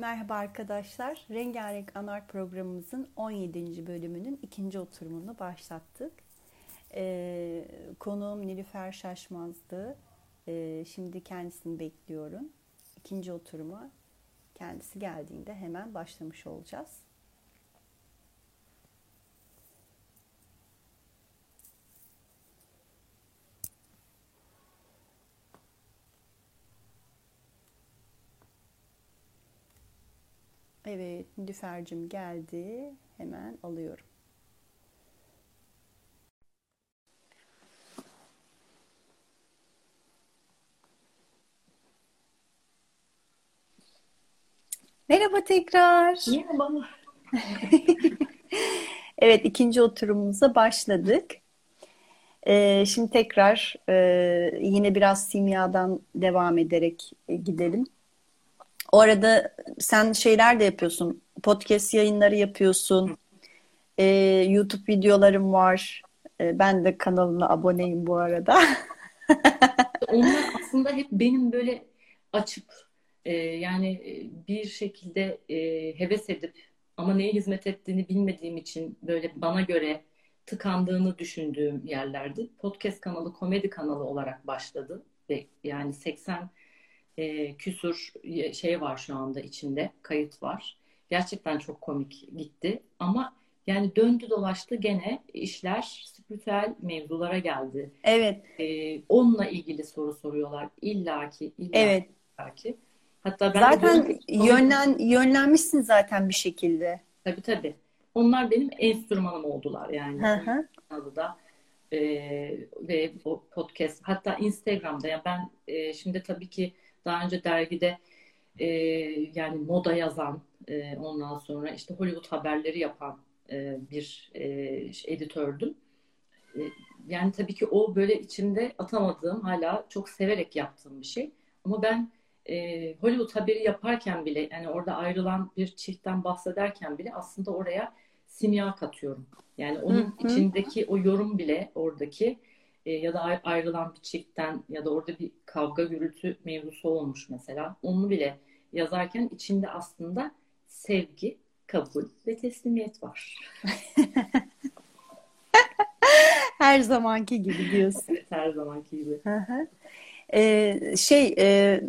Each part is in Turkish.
Merhaba arkadaşlar. Rengarenk Anart programımızın 17. bölümünün ikinci oturumunu başlattık. Ee, konuğum Nilüfer Şaşmaz'dı. Ee, şimdi kendisini bekliyorum. İkinci oturuma kendisi geldiğinde hemen başlamış olacağız. Evet, Nilüfer'cim geldi. Hemen alıyorum. Merhaba tekrar. Merhaba. Evet, ikinci oturumumuza başladık. Ee, şimdi tekrar e, yine biraz simyadan devam ederek e, gidelim. O arada sen şeyler de yapıyorsun. Podcast yayınları yapıyorsun. Ee, YouTube videolarım var. Ee, ben de kanalına aboneyim bu arada. Onlar aslında hep benim böyle açıp e, yani e, bir şekilde e, heves edip ama neye hizmet ettiğini bilmediğim için böyle bana göre tıkandığını düşündüğüm yerlerdi. Podcast kanalı komedi kanalı olarak başladı ve yani 80 e, küsur şey var şu anda içinde kayıt var. Gerçekten çok komik gitti ama yani döndü dolaştı gene işler spiritüel mevzulara geldi. Evet. E, onunla ilgili soru soruyorlar illaki illaki. Evet. illaki. Hatta ben zaten de yönlen yönlenmişsin zaten bir şekilde. Tabii tabii. Onlar benim enstrümanım oldular yani. Hı da e, ve o podcast hatta Instagram'da yani ben e, şimdi tabii ki daha önce dergide e, yani moda yazan e, ondan sonra işte Hollywood haberleri yapan e, bir e, editördüm. E, yani tabii ki o böyle içimde atamadığım hala çok severek yaptığım bir şey. Ama ben e, Hollywood haberi yaparken bile yani orada ayrılan bir çiftten bahsederken bile aslında oraya simya katıyorum. Yani onun Hı hı. içindeki o yorum bile oradaki e, ya da ayrılan bir çiftten ya da orada bir kavga gürültü mevzusu olmuş mesela. Onu bile yazarken içinde aslında sevgi, kabul ve teslimiyet var. Her zamanki gibi diyorsun. Evet, her zamanki gibi. Ee, şey e,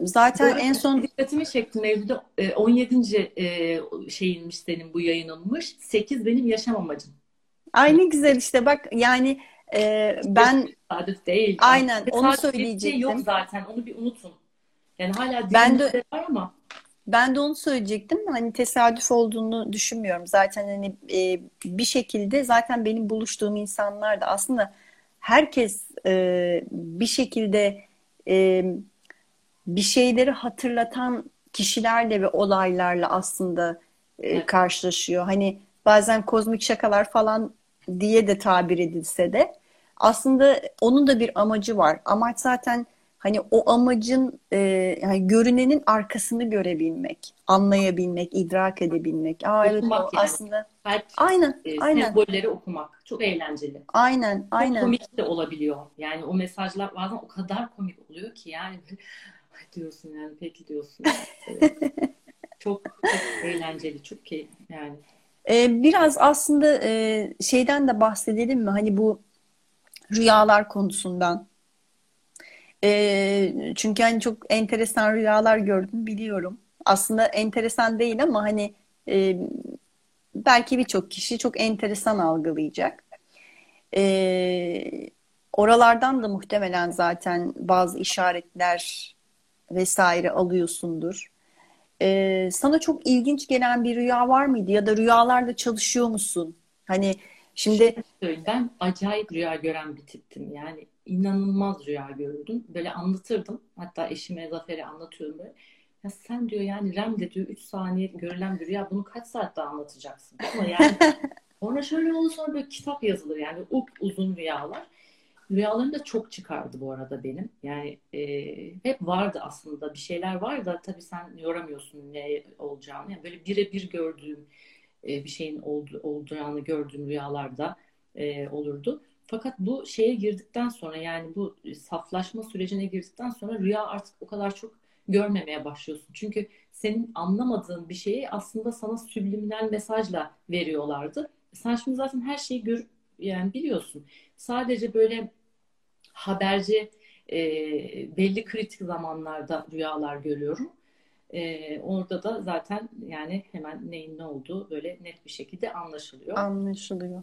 zaten en son dikkatimi çekti mevzuda e, 17. e, şeyinmiş senin bu yayınlanmış. 8 benim yaşam amacım. aynı güzel işte bak yani e, ben Tesadüf değil. Aynen, Tesadüf onu şey söyleyecektim. yok zaten. Onu bir unutun. Yani hala Ben de- var ama Ben de onu söyleyecektim. Hani tesadüf olduğunu düşünmüyorum. Zaten hani e, bir şekilde zaten benim buluştuğum insanlar da aslında herkes e, bir şekilde e, bir şeyleri hatırlatan kişilerle ve olaylarla aslında e, Evet. karşılaşıyor. Hani bazen kozmik şakalar falan diye de tabir edilse de aslında onun da bir amacı var. Amaç zaten hani o amacın e, yani görünenin arkasını görebilmek, anlayabilmek, idrak edebilmek. Aa evet Okumak yani. aslında kalp aynen e, aynen sembolleri okumak çok eğlenceli. aynen Çok aynen. komik de olabiliyor. Yani o mesajlar bazen o kadar komik oluyor ki yani diyorsun yani peki diyorsun. Evet. Çok, çok eğlenceli, çok keyif yani. Ee, biraz aslında e, şeyden de bahsedelim mi? Hani bu rüyalar konusundan. Ee, çünkü hani çok enteresan rüyalar gördüm biliyorum. Aslında enteresan değil ama hani e, belki birçok kişi çok enteresan algılayacak. Ee, oralardan da muhtemelen zaten bazı işaretler vesaire alıyorsundur. Ee, sana çok ilginç gelen bir rüya var mıydı? Ya da rüyalarda çalışıyor musun? Hani şimdi Ben acayip rüya gören bir tiptim. Yani inanılmaz rüya gördüm. Böyle anlatırdım. Hatta eşime Zafer'e anlatıyorum böyle. Ya sen diyor yani REM'de diyor 3 saniye görülen bir rüya bunu kaç saatte anlatacaksın? Ama yani sonra şöyle oldu sonra böyle kitap yazılır yani up uzun rüyalar. Rüyalarım da çok çıkardı bu arada benim. Yani e, hep vardı aslında bir şeyler var da tabii sen yoramıyorsun ne olacağını. Yani böyle birebir gördüğüm e, bir şeyin oldu, olacağını gördüğüm rüyalarda e, olurdu. Fakat bu şeye girdikten sonra yani bu saflaşma sürecine girdikten sonra rüya artık o kadar çok görmemeye başlıyorsun. Çünkü senin anlamadığın bir şeyi aslında sana subliminal mesajla veriyorlardı. Sen şimdi zaten her şeyi gör, yani biliyorsun. Sadece böyle haberci e, belli kritik zamanlarda rüyalar görüyorum. E, orada da zaten yani hemen neyin ne olduğu böyle net bir şekilde anlaşılıyor. Anlaşılıyor.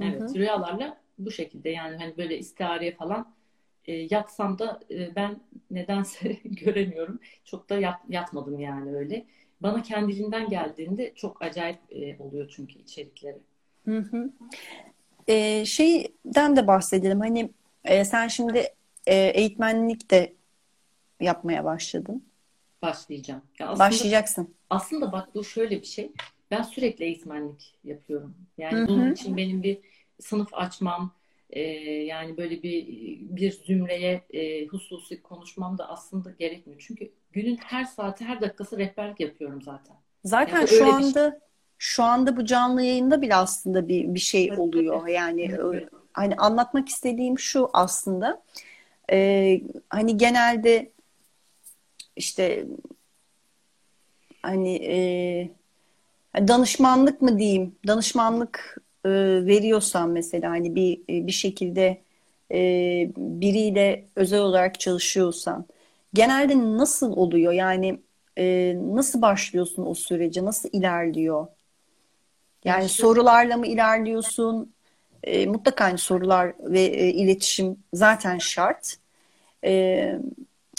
Evet, Hı-hı. rüyalarla bu şekilde yani hani böyle istihareye falan e, yatsam da e, ben nedense göremiyorum. Çok da yat, yatmadım yani öyle. Bana kendiliğinden geldiğinde çok acayip e, oluyor çünkü içerikleri. Hı hı. E, şeyden de bahsedelim. Hani e, sen şimdi e, eğitmenlik de yapmaya başladın. Başlayacağım. Ya aslında, Başlayacaksın. Aslında bak bu şöyle bir şey. Ben sürekli eğitmenlik yapıyorum. Yani Hı-hı. bunun için benim bir sınıf açmam, e, yani böyle bir bir zümreye e, hususi konuşmam da aslında gerekmiyor. Çünkü günün her saati, her dakikası rehberlik yapıyorum zaten. Zaten yani şu anda şey. şu anda bu canlı yayında bile aslında bir bir şey oluyor. Yani evet. Hani anlatmak istediğim şu aslında. E, hani genelde işte hani e, danışmanlık mı diyeyim? Danışmanlık e, veriyorsan mesela hani bir e, bir şekilde e, biriyle özel olarak çalışıyorsan genelde nasıl oluyor? Yani e, nasıl başlıyorsun o sürece? Nasıl ilerliyor? Yani sorularla mı ilerliyorsun? E, mutlaka hani sorular ve e, iletişim zaten şart. E,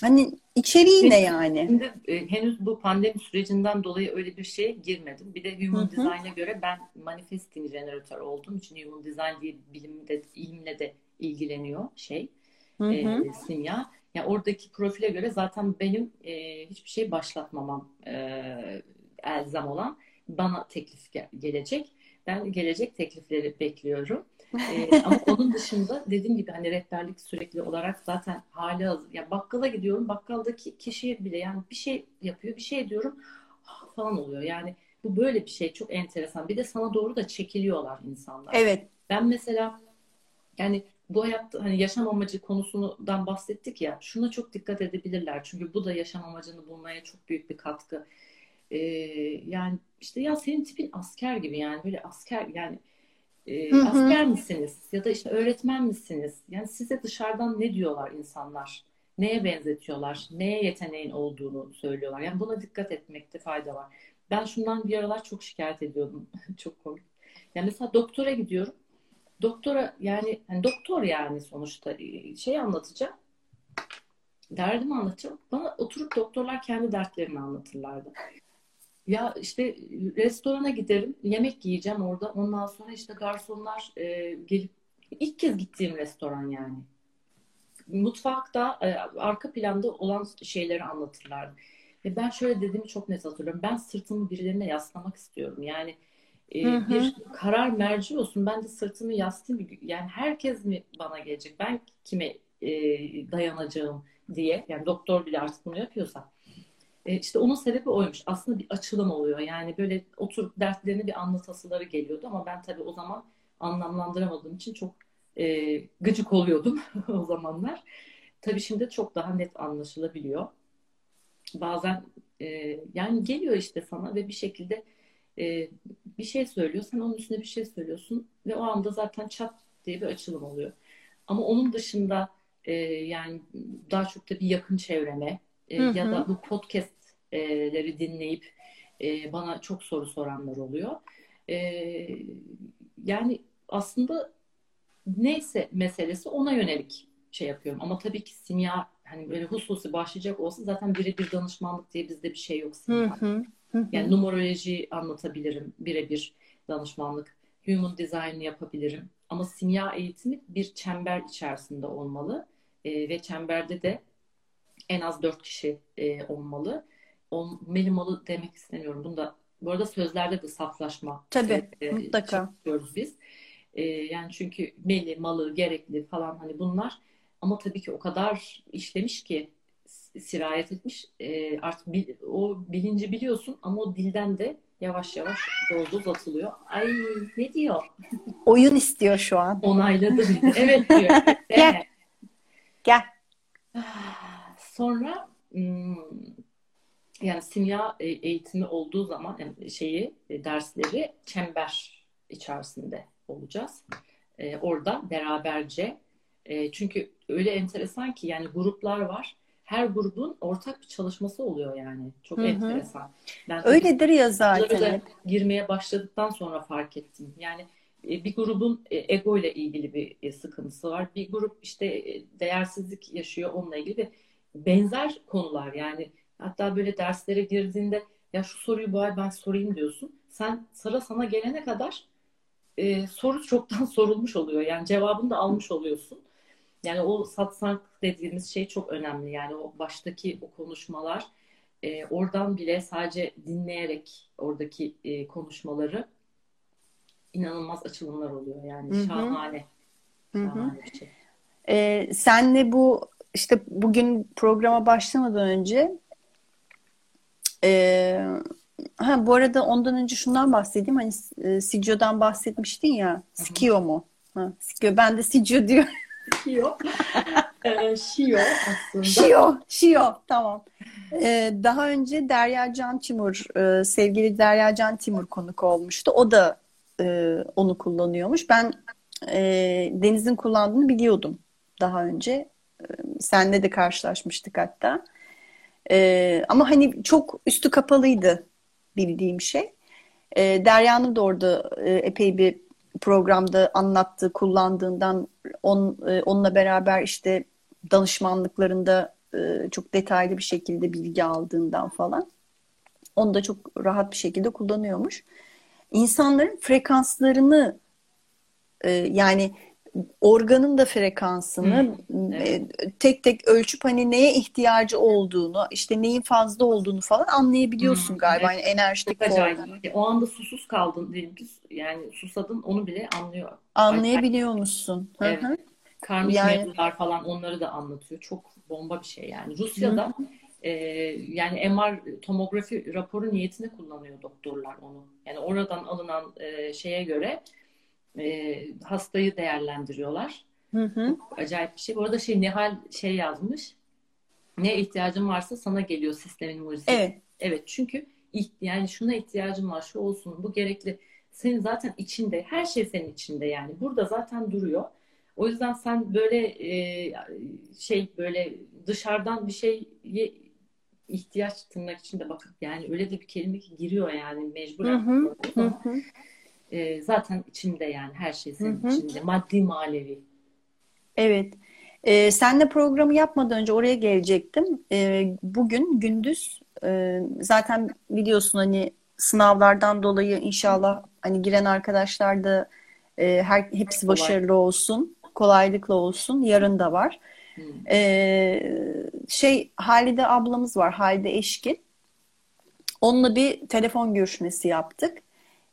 hani İçeriği ne yani? Şimdi e, henüz bu pandemi sürecinden dolayı öyle bir şeye girmedim. Bir de Human Design'a göre ben manifesting jeneratör olduğum için Human Design diye bilimde, ilimle de ilgileniyor şey, E, simya. Yani oradaki profile göre zaten benim e, hiçbir şey başlatmamam e, elzem olan bana teklif gel- gelecek. Ben gelecek teklifleri bekliyorum ama onun dışında dediğim gibi hani rehberlik sürekli olarak zaten hali hazır. Ya bakkala gidiyorum. Bakkaldaki kişiye bile yani bir şey yapıyor, bir şey diyorum ah, falan oluyor. Yani bu böyle bir şey çok enteresan. Bir de sana doğru da çekiliyorlar insanlar. Evet. Ben mesela yani bu hayatta hani yaşam amacı konusundan bahsettik ya şuna çok dikkat edebilirler. Çünkü bu da yaşam amacını bulmaya çok büyük bir katkı. Ee, yani işte ya senin tipin asker gibi yani böyle asker yani e, asker misiniz? Ya da işte öğretmen misiniz? Yani size dışarıdan ne diyorlar insanlar? Neye benzetiyorlar? Neye yeteneğin olduğunu söylüyorlar. Yani buna dikkat etmekte fayda var. Ben şundan bir aralar çok şikayet ediyordum. çok komik. Yani mesela doktora gidiyorum. Doktora yani, yani doktor yani sonuçta şey anlatacağım. Derdimi anlatacağım. Bana oturup doktorlar kendi dertlerini anlatırlardı. Ya işte restorana giderim, yemek yiyeceğim orada. Ondan sonra işte garsonlar e, gelip ilk kez gittiğim restoran yani. Mutfakta e, arka planda olan şeyleri anlatırlardı. Ve ben şöyle dediğimi çok net hatırlıyorum. Ben sırtımı birilerine yaslamak istiyorum. Yani e, hı hı. bir karar merci olsun. Ben de sırtımı yaslayayım. Yani herkes mi bana gelecek? Ben kime e, dayanacağım diye. Yani doktor bile artık bunu yapıyorsa e, işte onun sebebi oymuş. Aslında bir açılım oluyor. Yani böyle oturup dertlerini bir anlatasıları geliyordu ama ben tabii o zaman anlamlandıramadığım için çok e, gıcık oluyordum o zamanlar. Tabii şimdi çok daha net anlaşılabiliyor. Bazen e, yani geliyor işte sana ve bir şekilde e, bir şey söylüyor. Sen onun üstüne bir şey söylüyorsun ve o anda zaten çat diye bir açılım oluyor. Ama onun dışında e, yani daha çok da bir yakın çevreme e, ya da bu podcastleri dinleyip e, bana çok soru soranlar oluyor. E, yani aslında neyse meselesi ona yönelik şey yapıyorum. Ama tabii ki simya hani böyle hususi başlayacak olsa zaten birebir danışmanlık diye bizde bir şey yok simya. Yani numeroloji anlatabilirim birebir danışmanlık. Human design yapabilirim. Ama simya eğitimi bir çember içerisinde olmalı. E, ve çemberde de en az dört kişi e, olmalı. Olmalı demek istemiyorum. Bunda bu arada sözlerde de saflaşma Tabii, e, mutlaka. diyoruz biz. E, yani çünkü meli, malı, gerekli falan hani bunlar ama tabii ki o kadar işlemiş ki sirayet etmiş. E, artık bil, o bilinci biliyorsun ama o dilden de yavaş yavaş doldu atılıyor. Ay ne diyor? Oyun istiyor şu an. Onayladı. evet diyor. Gel. Gel. Sonra hmm, yani simya e, eğitimi olduğu zaman yani şeyi e, dersleri çember içerisinde olacağız. Ee, orada beraberce e, çünkü öyle enteresan ki yani gruplar var. Her grubun ortak bir çalışması oluyor yani. Çok Hı hı. enteresan. Ben Öyledir ya zaten. girmeye başladıktan sonra fark ettim. Yani e, bir grubun e, ego ile ilgili bir e, sıkıntısı var. Bir grup işte e, değersizlik yaşıyor onunla ilgili ve benzer konular yani hatta böyle derslere girdiğinde ya şu soruyu bu ay ben sorayım diyorsun. Sen sıra sana gelene kadar e, soru çoktan sorulmuş oluyor. Yani cevabını da almış oluyorsun. Yani o satsang dediğimiz şey çok önemli. Yani o baştaki o konuşmalar e, oradan bile sadece dinleyerek oradaki e, konuşmaları inanılmaz açılımlar oluyor. Yani Hı hı. şahane. Şahane bir şey. Ee, senle bu işte bugün programa başlamadan önce e, ha bu arada ondan önce şundan bahsedeyim hani e, Sicio'dan bahsetmiştin ya Sikio mu? Ha, Sikio ben de Sicio diyorum. Shio. e, Shio aslında. Şio, Şio tamam. Ee, daha önce Derya Can Timur, e, sevgili Derya Can Timur konuk olmuştu. O da e, onu kullanıyormuş. Ben e, Deniz'in kullandığını biliyordum daha önce. E, senle de karşılaşmıştık hatta. E, ama hani çok üstü kapalıydı bildiğim şey. E, Derya'nın da orada e, epey bir programda anlattığı, kullandığından on, e, onunla beraber işte danışmanlıklarında e, çok detaylı bir şekilde bilgi aldığından falan. Onu da çok rahat bir şekilde kullanıyormuş. İnsanların frekanslarını e, yani organın da frekansını evet. e, tek tek ölçüp hani neye ihtiyacı olduğunu, işte neyin fazla olduğunu falan anlayabiliyorsun Hı, galiba. evet. Yani enerjik. O anda susuz kaldın diyelim ki yani susadın onu bile anlıyor. Anlayabiliyor musun? Hı Evet. Karmik Yani- mevzular falan onları da anlatıyor. Çok bomba bir şey yani. Rusya'da e, yani MR tomografi raporu niyetine kullanıyor doktorlar onu. Yani oradan alınan e, şeye göre e, hastayı değerlendiriyorlar. Hı hı. Acayip bir şey. Bu arada şey Nihal şey yazmış. Ne ihtiyacın varsa sana geliyor sistemin mucizesi. Evet. Evet çünkü yani şuna ihtiyacım var, şu olsun, bu gerekli. Senin zaten içinde, her şey senin içinde yani. Burada zaten duruyor. O yüzden sen böyle e, şey böyle dışarıdan bir şeye ihtiyaç tırnak içinde bakıp yani öyle de bir kelime ki giriyor yani mecbur. Hı hı. Hı hı. E, zaten içinde yani her şey senin Hı hı. içinde. Maddi manevi. Evet. Ee, senle programı yapmadan önce oraya gelecektim. Ee, bugün gündüz e, zaten biliyorsun hani sınavlardan dolayı inşallah hani giren arkadaşlar da e, her hepsi başarılı olsun, kolaylıkla olsun. Yarın da var. Ee, şey Halide ablamız var, Halide Eşkin. Onunla bir telefon görüşmesi yaptık.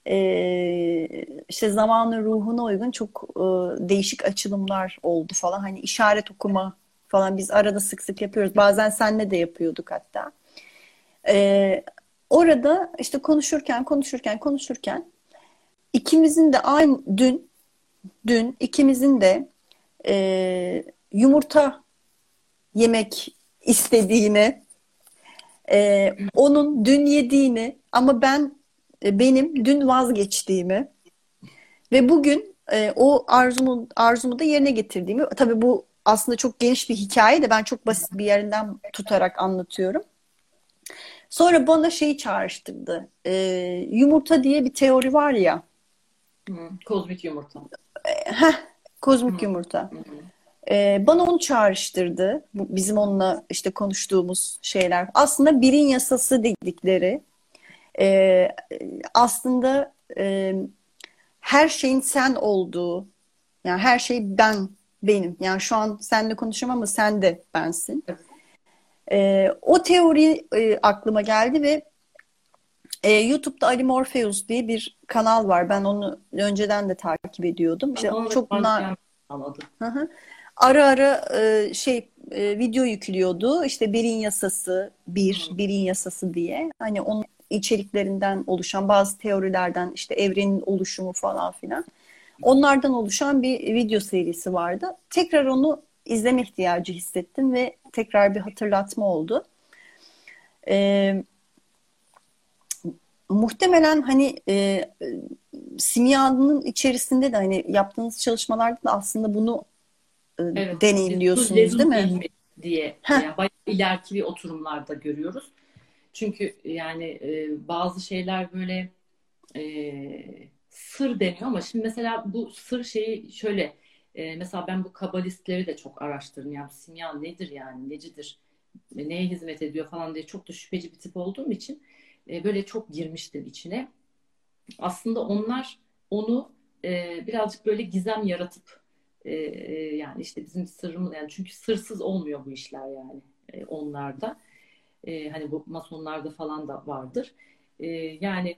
Ee, işte zamanın ruhuna uygun çok e, değişik açılımlar oldu falan. Hani işaret okuma falan biz arada sık sık yapıyoruz. Bazen senle de yapıyorduk hatta. Ee, orada işte konuşurken konuşurken konuşurken ikimizin de aynı dün dün ikimizin de e, yumurta yemek istediğini e, onun dün yediğini ama ben e, benim dün vazgeçtiğimi ve bugün e, o arzumu arzumu da yerine getirdiğimi tabii bu aslında çok geniş bir hikaye de ben çok basit bir yerinden tutarak anlatıyorum. Sonra bana şeyi çağrıştırdı. E, yumurta diye bir teori var ya. Hı. Kozmik yumurta. Heh, kozmik Hı. yumurta. Hı. Ee, bana onu çağrıştırdı. Bu bizim onunla işte konuştuğumuz şeyler. Aslında birin yasası dedikleri e, aslında e, her şeyin sen olduğu yani her şey ben benim. Yani şu an seninle konuşuyorum ama sen de bensin. E, o teori e, aklıma geldi ve e, YouTube'da Ali Morpheus diye bir kanal var. Ben onu önceden de takip ediyordum. İşte çok bunlar. Ara ara e, şey e, video yüklüyordu. İşte birin yasası bir, birin yasası diye. Hani onun içeriklerinden oluşan bazı teorilerden işte evrenin oluşumu falan filan. Onlardan oluşan bir video serisi vardı. Tekrar onu izleme ihtiyacı hissettim ve tekrar bir hatırlatma oldu. E, muhtemelen hani e, simyanın içerisinde de hani yaptığınız çalışmalarda da aslında bunu e, evet, deneyimliyorsunuz değil mi? diye yani bayağı ileriki bir oturumlarda görüyoruz. Çünkü yani e, bazı şeyler böyle e, sır deniyor ama şimdi mesela bu sır şeyi şöyle e, mesela ben bu kabalistleri de çok araştırdım. Yani simya nedir yani necidir neye hizmet ediyor falan diye çok da şüpheci bir tip olduğum için e, böyle çok girmiştim içine. Aslında onlar onu e, birazcık böyle gizem yaratıp e, e yani işte bizim sırrımız yani çünkü sırsız olmuyor bu işler yani e, onlarda. E, hani bu masonlarda falan da vardır. E, yani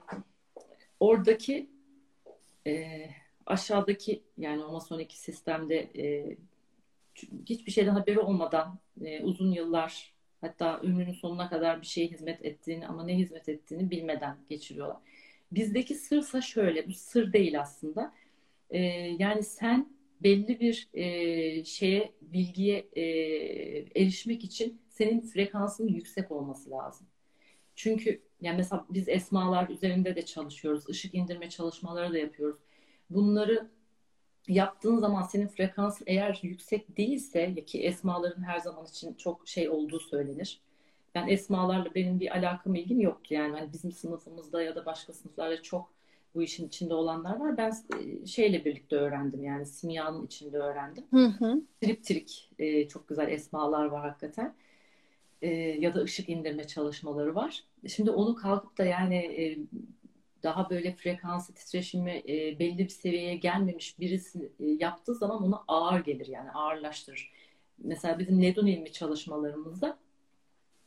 oradaki e, aşağıdaki yani o masonik sistemde e, hiçbir şeyden haberi olmadan e, uzun yıllar hatta ömrünün sonuna kadar bir şeye hizmet ettiğini ama ne hizmet ettiğini bilmeden geçiriyorlar. Bizdeki sırsa şöyle, bu sır değil aslında. E, yani sen belli bir e, şeye, bilgiye e, erişmek için senin frekansının yüksek olması lazım. Çünkü yani mesela biz esmalar üzerinde de çalışıyoruz. ışık indirme çalışmaları da yapıyoruz. Bunları yaptığın zaman senin frekansın eğer yüksek değilse ki esmaların her zaman için çok şey olduğu söylenir. Yani esmalarla benim bir alakam ilgim yoktu yani. Hani bizim sınıfımızda ya da başka sınıflarda çok bu işin içinde olanlar var. Ben e, şeyle birlikte öğrendim yani simyanın içinde öğrendim. Hı hı. Triptrik e, çok güzel esmalar var hakikaten. E, ya da ışık indirme çalışmaları var. Şimdi onu kalkıp da yani e, daha böyle frekansı titreşimi e, belli bir seviyeye gelmemiş birisi e, yaptığı zaman ona ağır gelir yani ağırlaştırır. Mesela bizim ledon ilmi çalışmalarımızda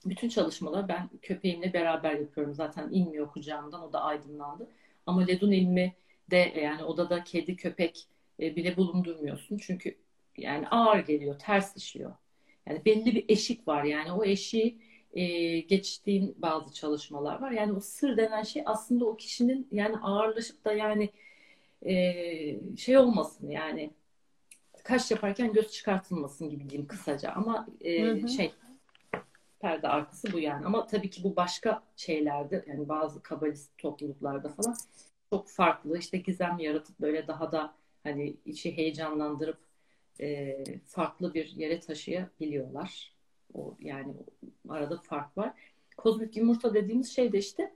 bütün çalışmalar ben köpeğimle beraber yapıyorum. Zaten inmiyor kucağımdan o da aydınlandı. Ama ledon ilmi de yani odada kedi köpek e, bile bulundurmuyorsun. Çünkü yani ağır geliyor, ters işliyor. Yani belli bir eşik var yani o eşiği e, geçtiğin bazı çalışmalar var. Yani o sır denen şey aslında o kişinin yani ağırlaşıp da yani e, şey olmasın yani kaş yaparken göz çıkartılmasın gibi diyeyim kısaca ama e, hı hı. şey perde arkası bu yani ama tabii ki bu başka şeylerde yani bazı kabalist topluluklarda falan çok farklı işte gizem yaratıp böyle daha da hani içi heyecanlandırıp e, farklı bir yere taşıyabiliyorlar. O yani arada fark var. Kozmik yumurta dediğimiz şey de işte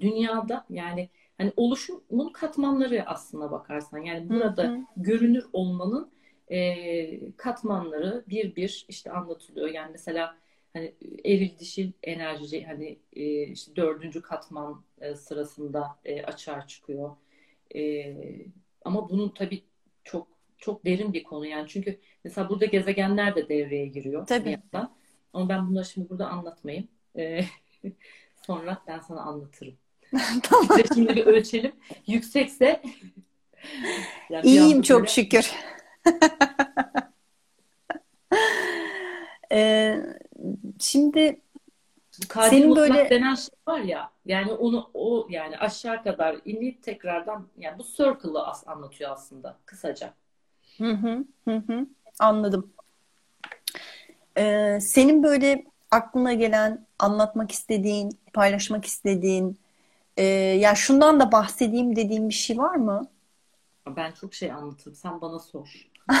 dünyada yani hani oluşumun katmanları aslına bakarsan yani burada hı hı. görünür olmanın e, katmanları bir bir işte anlatılıyor. Yani mesela hani eril dişil enerji hani e, işte dördüncü katman e, sırasında e, açığa çıkıyor. E, ama bunun tabii çok çok derin bir konu yani çünkü mesela burada gezegenler de devreye giriyor. Tabii. yandan. Ama ben bunları şimdi burada anlatmayayım. Ee, sonra ben sana anlatırım. tamam. İşte şimdi bir ölçelim. Yüksekse yani İyiyim çok böyle... şükür. ee, şimdi senin böyle denen şey var ya yani onu o yani aşağı kadar inip tekrardan yani bu circle'ı as anlatıyor aslında kısaca. Hı hı hı hı. Anladım. Ee, senin böyle aklına gelen, anlatmak istediğin, paylaşmak istediğin, e, ya şundan da bahsedeyim dediğin bir şey var mı? Ben çok şey anlatırım. Sen bana sor.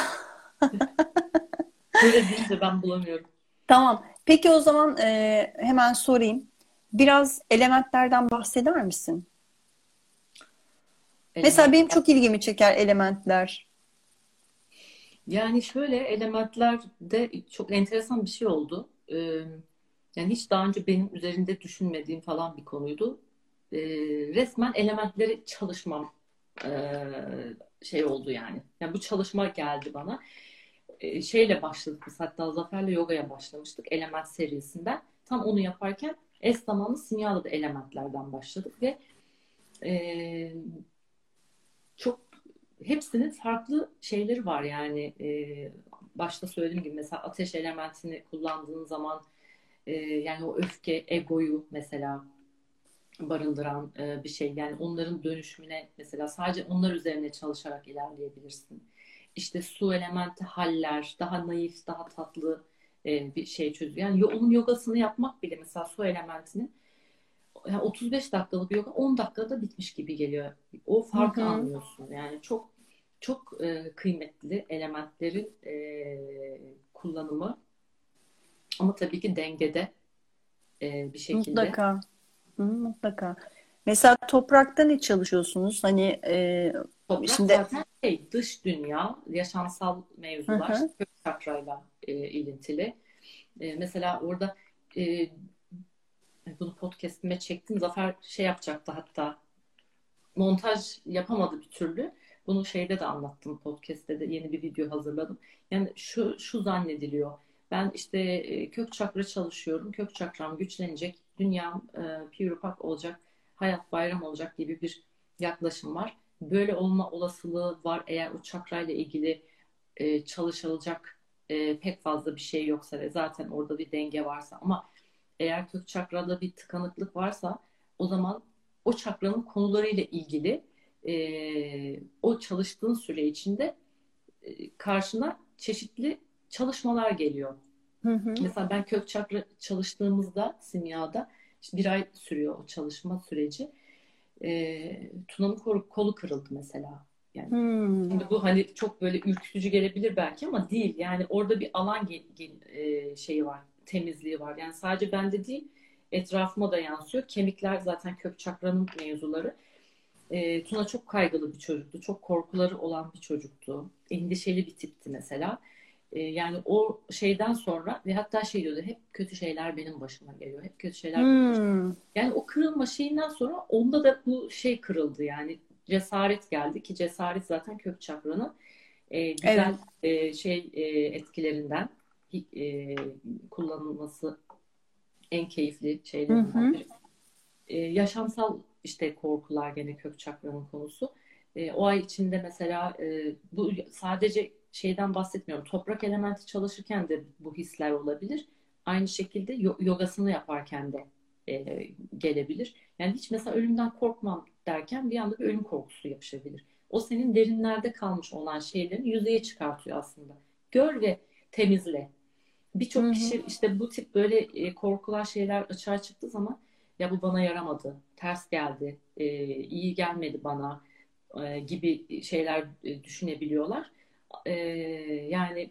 Böyle deyince ben bulamıyorum. Tamam. Peki o zaman e, hemen sorayım. Biraz elementlerden bahseder misin? Elementler. Mesela benim çok ilgimi çeker elementler. Yani şöyle elementlerde çok enteresan bir şey oldu. Yani hiç daha önce benim üzerinde düşünmediğim falan bir konuydu. Resmen elementleri çalışmam şey oldu yani. Yani bu çalışma geldi bana. Şeyle başladık biz hatta Zafer'le yogaya başlamıştık element serisinden. Tam onu yaparken es zamanlı simyada da elementlerden başladık ve çok hepsinin farklı şeyleri var yani e, başta söylediğim gibi mesela ateş elementini kullandığın zaman e, yani o öfke egoyu mesela barındıran e, bir şey yani onların dönüşümüne mesela sadece onlar üzerine çalışarak ilerleyebilirsin. İşte su elementi haller daha naif daha tatlı e, bir şey çözüyor. Yani onun yogasını yapmak bile mesela su elementinin yani 35 dakikalık yoga 10 dakikada bitmiş gibi geliyor. O farkı Hı-hı. anlıyorsun. Yani çok çok e, kıymetli elementlerin e, kullanımı ama tabii ki dengede e, bir şekilde. Mutlaka. Hı, mutlaka. Mesela toprakta ne çalışıyorsunuz? Hani e, Toprak şimdi... zaten şey, dış dünya, yaşamsal mevzular, hı hı. kök çakrayla e, ilintili. E, mesela orada e, bunu podcast'ime çektim. Zafer şey yapacaktı hatta montaj yapamadı bir türlü. Bunu şeyde de anlattım podcast'te de yeni bir video hazırladım. Yani şu şu zannediliyor. Ben işte e, kök çakra çalışıyorum. Kök çakram güçlenecek. Dünyam e, pure pak olacak. Hayat bayram olacak gibi bir yaklaşım var. Böyle olma olasılığı var eğer o çakrayla ilgili e, çalışılacak e, pek fazla bir şey yoksa ve zaten orada bir denge varsa ama eğer kök çakrada bir tıkanıklık varsa o zaman o çakranın konularıyla ilgili e, o çalıştığın süre içinde e, karşına çeşitli çalışmalar geliyor. Hı hı. Mesela ben kök çakra çalıştığımızda simyada işte bir ay sürüyor o çalışma süreci. E, Tuna'nın kolu, kolu kırıldı mesela. Yani hmm. şimdi bu hani çok böyle ürkütücü gelebilir belki ama değil. Yani orada bir alan gel, gel, e, şeyi var, temizliği var. Yani sadece bende değil, etrafıma da yansıyor. Kemikler zaten kök çakranın mevzuları. E, Tuna çok kaygılı bir çocuktu. Çok korkuları olan bir çocuktu. Endişeli bir tipti mesela. E, yani o şeyden sonra ve hatta şey diyordu hep kötü şeyler benim başıma geliyor. Hep kötü şeyler hmm. başıma. Yani o kırılma şeyinden sonra onda da bu şey kırıldı yani cesaret geldi ki cesaret zaten kök çakranın e, güzel evet. e, şey e, etkilerinden e, kullanılması en keyifli şeylerinden biri. E, yaşamsal işte korkular gene kök çakranın konusu. E, o ay içinde mesela e, bu sadece şeyden bahsetmiyorum. Toprak elementi çalışırken de bu hisler olabilir. Aynı şekilde yogasını yaparken de e, gelebilir. Yani hiç mesela ölümden korkmam derken bir anda bir ölüm korkusu yapışabilir. O senin derinlerde kalmış olan şeylerin yüzeye çıkartıyor aslında. Gör ve temizle. Birçok kişi işte bu tip böyle e, korkular şeyler açığa çıktığı zaman ya bu bana yaramadı, ters geldi, e, iyi gelmedi bana e, gibi şeyler düşünebiliyorlar. Yani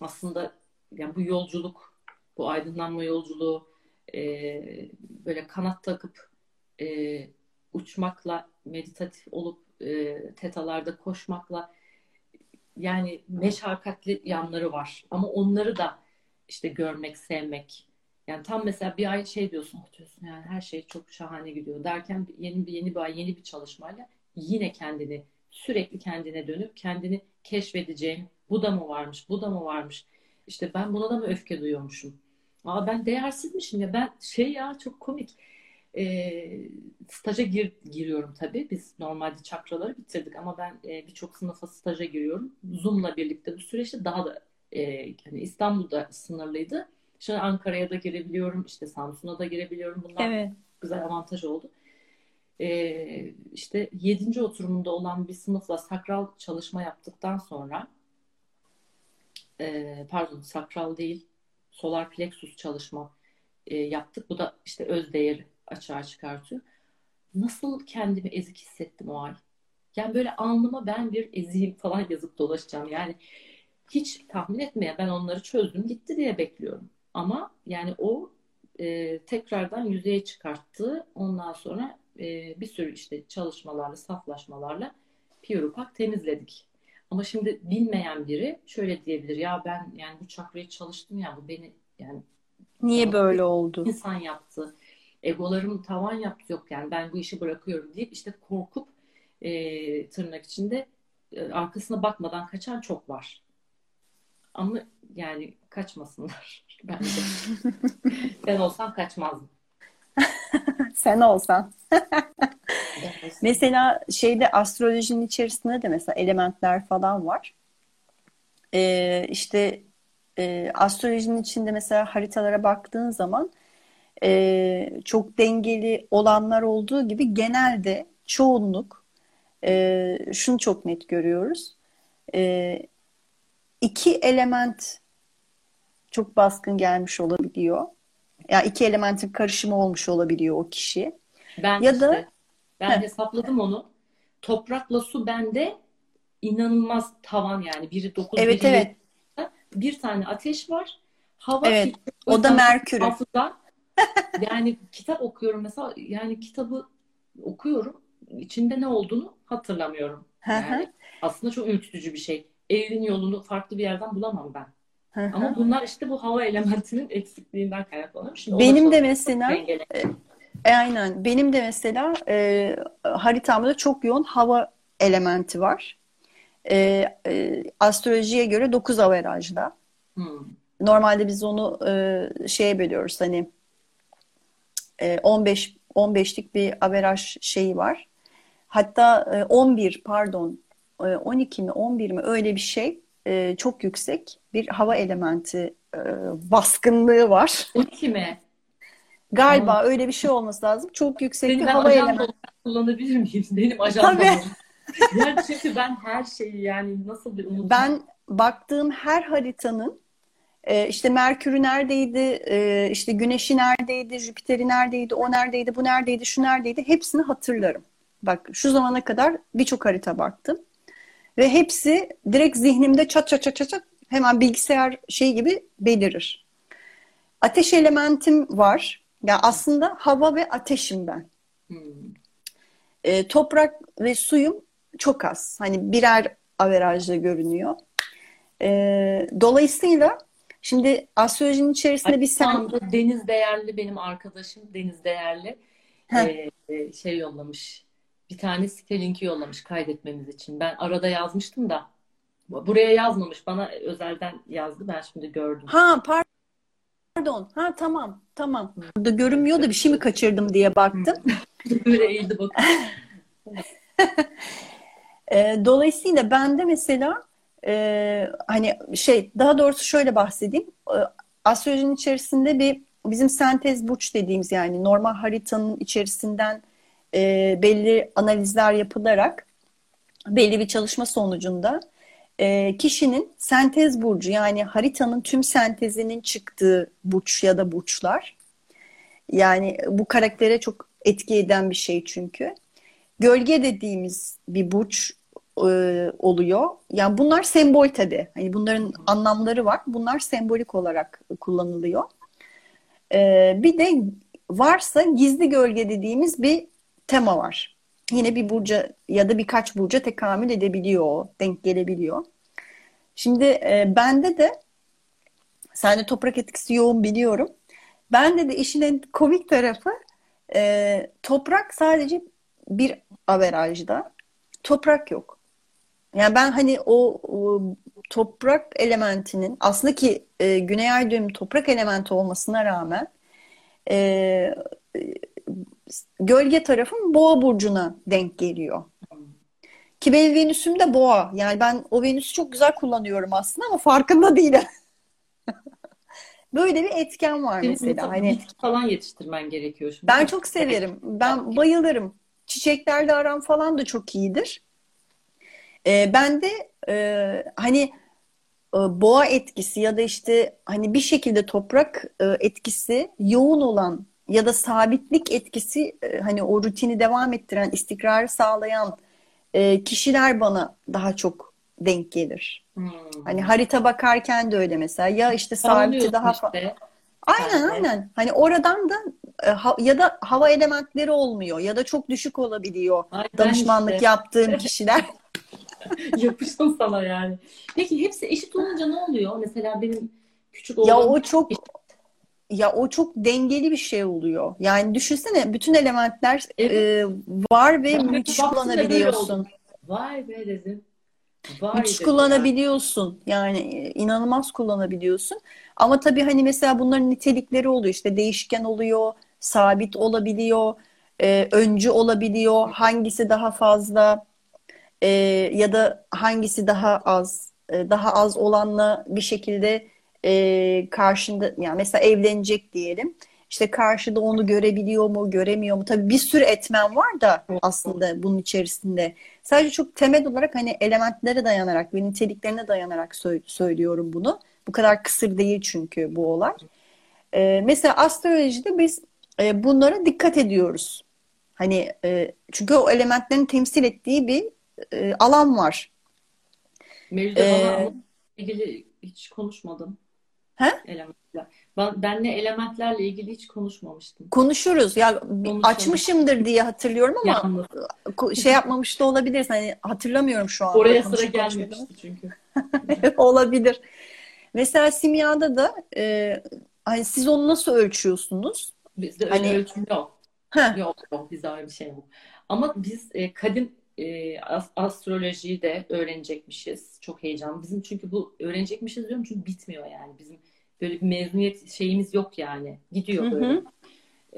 aslında yani bu yolculuk, bu aydınlanma yolculuğu böyle kanat takıp uçmakla, meditatif olup tetalarda koşmakla yani meşakkatli yanları var. Ama onları da işte görmek, sevmek. Yani tam mesela bir ay şey diyorsun, diyorsun yani her şey çok şahane gidiyor derken yeni bir yeni bir ay, yeni bir çalışmayla yine kendini sürekli kendine dönüp kendini keşfedeceğim. Bu da mı varmış, bu da mı varmış? İşte ben buna da mı öfke duyuyormuşum? Aa ben değersizmişim ya ben şey ya çok komik. E, staja gir, giriyorum tabii. Biz normalde çakraları bitirdik ama ben e, birçok sınıfa staja giriyorum. Zoom'la birlikte bu süreçte daha da e, yani İstanbul'da sınırlıydı. Şimdi Ankara'ya da girebiliyorum, işte Samsun'a da girebiliyorum. Bunlar evet. güzel avantaj oldu. E, işte yedinci oturumunda olan bir sınıfla sakral çalışma yaptıktan sonra e, pardon sakral değil solar plexus çalışma e, yaptık. Bu da işte öz değeri açığa çıkartıyor. Nasıl kendimi ezik hissettim o ay. Yani böyle alnıma ben bir eziyim falan yazıp dolaşacağım. Yani hiç tahmin etmeye ben onları çözdüm gitti diye bekliyorum. Ama yani o e, tekrardan yüzeye çıkarttı. Ondan sonra e, bir sürü işte çalışmalarla, saflaşmalarla Piyorupak temizledik. Ama şimdi bilmeyen biri şöyle diyebilir. Ya ben yani bu çakrayı çalıştım ya bu beni yani Niye böyle oldu? İnsan yaptı egolarım tavan yaptı yok yani ben bu işi bırakıyorum deyip işte korkup e, tırnak içinde e, arkasına bakmadan kaçan çok var. Ama yani kaçmasınlar bence. ben olsam kaçmazdım. Sen olsan. mesela şeyde astrolojinin içerisinde de mesela elementler falan var. Ee, işte e, astrolojinin içinde mesela haritalara baktığın zaman e, çok dengeli olanlar olduğu gibi genelde çoğunluk e, şunu çok net görüyoruz. E, iki element çok baskın gelmiş olabiliyor. Yani iki elementin karışımı olmuş olabiliyor o kişi. Ben Ya işte da ben heh, hesapladım onu. Toprakla su bende inanılmaz tavan yani. Biri 9, evet biri 7. evet Bir tane ateş var. Hava evet. O da Merkür'ü. hafıza. Yani kitap okuyorum mesela. Yani kitabı okuyorum. İçinde ne olduğunu hatırlamıyorum. Yani aslında çok ürkütücü bir şey. Evin yolunu farklı bir yerden bulamam ben. Ama bunlar işte bu hava elementinin eksikliğinden kaynaklanıyor. Şimdi Benim de mesela dengele. e, aynen benim de mesela e, haritamda çok yoğun hava elementi var. E, e, astrolojiye göre 9 averajda. Hmm. Normalde biz onu e, şeye bölüyoruz hani e, 15 15'lik bir averaj şeyi var. Hatta e, 11 pardon e, 12 mi 11 mi öyle bir şey e, çok yüksek bir hava elementi e, baskınlığı var. 12 mi? Galiba öyle bir şey olması lazım. Çok yüksek bir Seni ben hava elementi. kullanabilir miyim? Benim ajandam Tabii. Yani çünkü ben her şeyi yani nasıl bir unuturum. ben baktığım her haritanın e, işte Merkür'ü neredeydi, e, işte Güneş'i neredeydi, Jüpiter'i neredeydi, o neredeydi, bu neredeydi, şu neredeydi hepsini hatırlarım. Bak şu zamana kadar birçok harita baktım. Ve hepsi direkt zihnimde çat çat çat çat çat hemen bilgisayar şey gibi belirir. Ateş elementim var. Ya aslında hava ve ateşim ben. Hmm. E, toprak ve suyum çok az. Hani birer averajda görünüyor. E, dolayısıyla şimdi astrolojinin Ay, içerisinde bir sen... Deniz Değerli benim arkadaşım Deniz Değerli Heh, e, e, şey yollamış. Bir tane site linki yollamış kaydetmemiz için. Ben arada yazmıştım da buraya yazmamış. Bana özelden yazdı. Ben şimdi gördüm. ha pardon. Ha tamam tamam. Burada görünmüyor da bir şey mi kaçırdım diye baktım. Böyle eğildi bakın. E, dolayısıyla ben de mesela e, hani şey daha doğrusu şöyle bahsedeyim. E, astrolojinin içerisinde bir bizim sentez burç dediğimiz yani normal haritanın içerisinden e, belli analizler yapılarak belli bir çalışma sonucunda e, kişinin sentez burcu yani haritanın tüm sentezinin çıktığı burç ya da burçlar yani bu karaktere çok etki eden bir şey çünkü. Gölge dediğimiz bir burç e, oluyor. Yani bunlar sembol tabii. Hani bunların anlamları var. Bunlar sembolik olarak kullanılıyor. E, bir de varsa gizli gölge dediğimiz bir tema var. Yine bir burca ya da birkaç burca tekamül edebiliyor o, denk gelebiliyor. Şimdi e, bende de sende toprak etkisi yoğun biliyorum. Bende de işin en komik tarafı e, toprak sadece bir averajda. Toprak yok. Yani ben hani o, o toprak elementinin aslında ki e, Güney Ay düğümü toprak elementi olmasına rağmen e, gölge tarafım Boğa burcuna denk geliyor. Ki benim Venüs'üm de Boğa. Yani ben o Venüs'ü çok güzel kullanıyorum aslında ama farkında değilim. Böyle bir etken var Senin mesela. Hani falan yetiştirmen gerekiyor şimdi. ben Çok çok severim. Ben bayılırım. Çiçeklerle aram falan da çok iyidir. Ee, ben de e, hani e, boğa etkisi ya da işte hani bir şekilde toprak e, etkisi yoğun olan ya da sabitlik etkisi e, hani o rutini devam ettiren, istikrarı sağlayan e, kişiler bana daha çok denk gelir. Hmm. Hani harita bakarken de öyle mesela ya işte sabiti daha fa- işte Aynen aynen. Hani oradan da e, ya da hava elementleri olmuyor ya da çok düşük olabiliyor Ay ben danışmanlık işte yaptığım kişiler. yapıştım sana yani. Peki hepsi eşit olunca ne oluyor? Mesela benim küçük Ya oğlum o çok ya o çok dengeli bir şey oluyor. Yani düşünsene bütün elementler evet e, var ve böyle müthiş kullanabiliyorsun. Vay be dedim. Vay Müthiş dedim ya. kullanabiliyorsun. Yani e, inanılmaz kullanabiliyorsun. Ama tabii hani mesela bunların nitelikleri oluyor. İşte değişken oluyor, sabit olabiliyor, e, öncü olabiliyor. Hangisi daha fazla e, ya da hangisi daha az, e, daha az olanla bir şekilde e, karşında yani mesela evlenecek diyelim. İşte karşıda onu görebiliyor mu, göremiyor mu? Tabii bir sürü etmen var da aslında bunun içerisinde. Sadece çok temel olarak hani elementlere dayanarak ve niteliklerine dayanarak sö- söylüyorum bunu. Bu kadar kısır değil çünkü bu olay. E, mesela astrolojide biz e, bunlara dikkat ediyoruz. Hani e, çünkü o elementlerin temsil ettiği bir e, alan var. Mevlüt'e ee, bana ilgili hiç konuşmadım. He? Elementler. Ben, benle elementlerle ilgili hiç konuşmamıştım. Konuşuruz. Ya Konuşalım. açmışımdır diye hatırlıyorum ama Yalnız. şey yapmamış da olabilir. Hani hatırlamıyorum şu an. Oraya sıra gelmemişti çünkü. olabilir. Mesela simyada da e, hani siz onu nasıl ölçüyorsunuz? Bizde hani... ölçüm yok. Heh. Yok yok bizde öyle bir şey yok. Ama biz e, kadim e, astrolojiyi de öğrenecekmişiz. Çok heyecanlı. Bizim çünkü bu öğrenecekmişiz diyorum çünkü bitmiyor yani. Bizim böyle bir mezuniyet şeyimiz yok yani. Gidiyor böyle. Hı hı.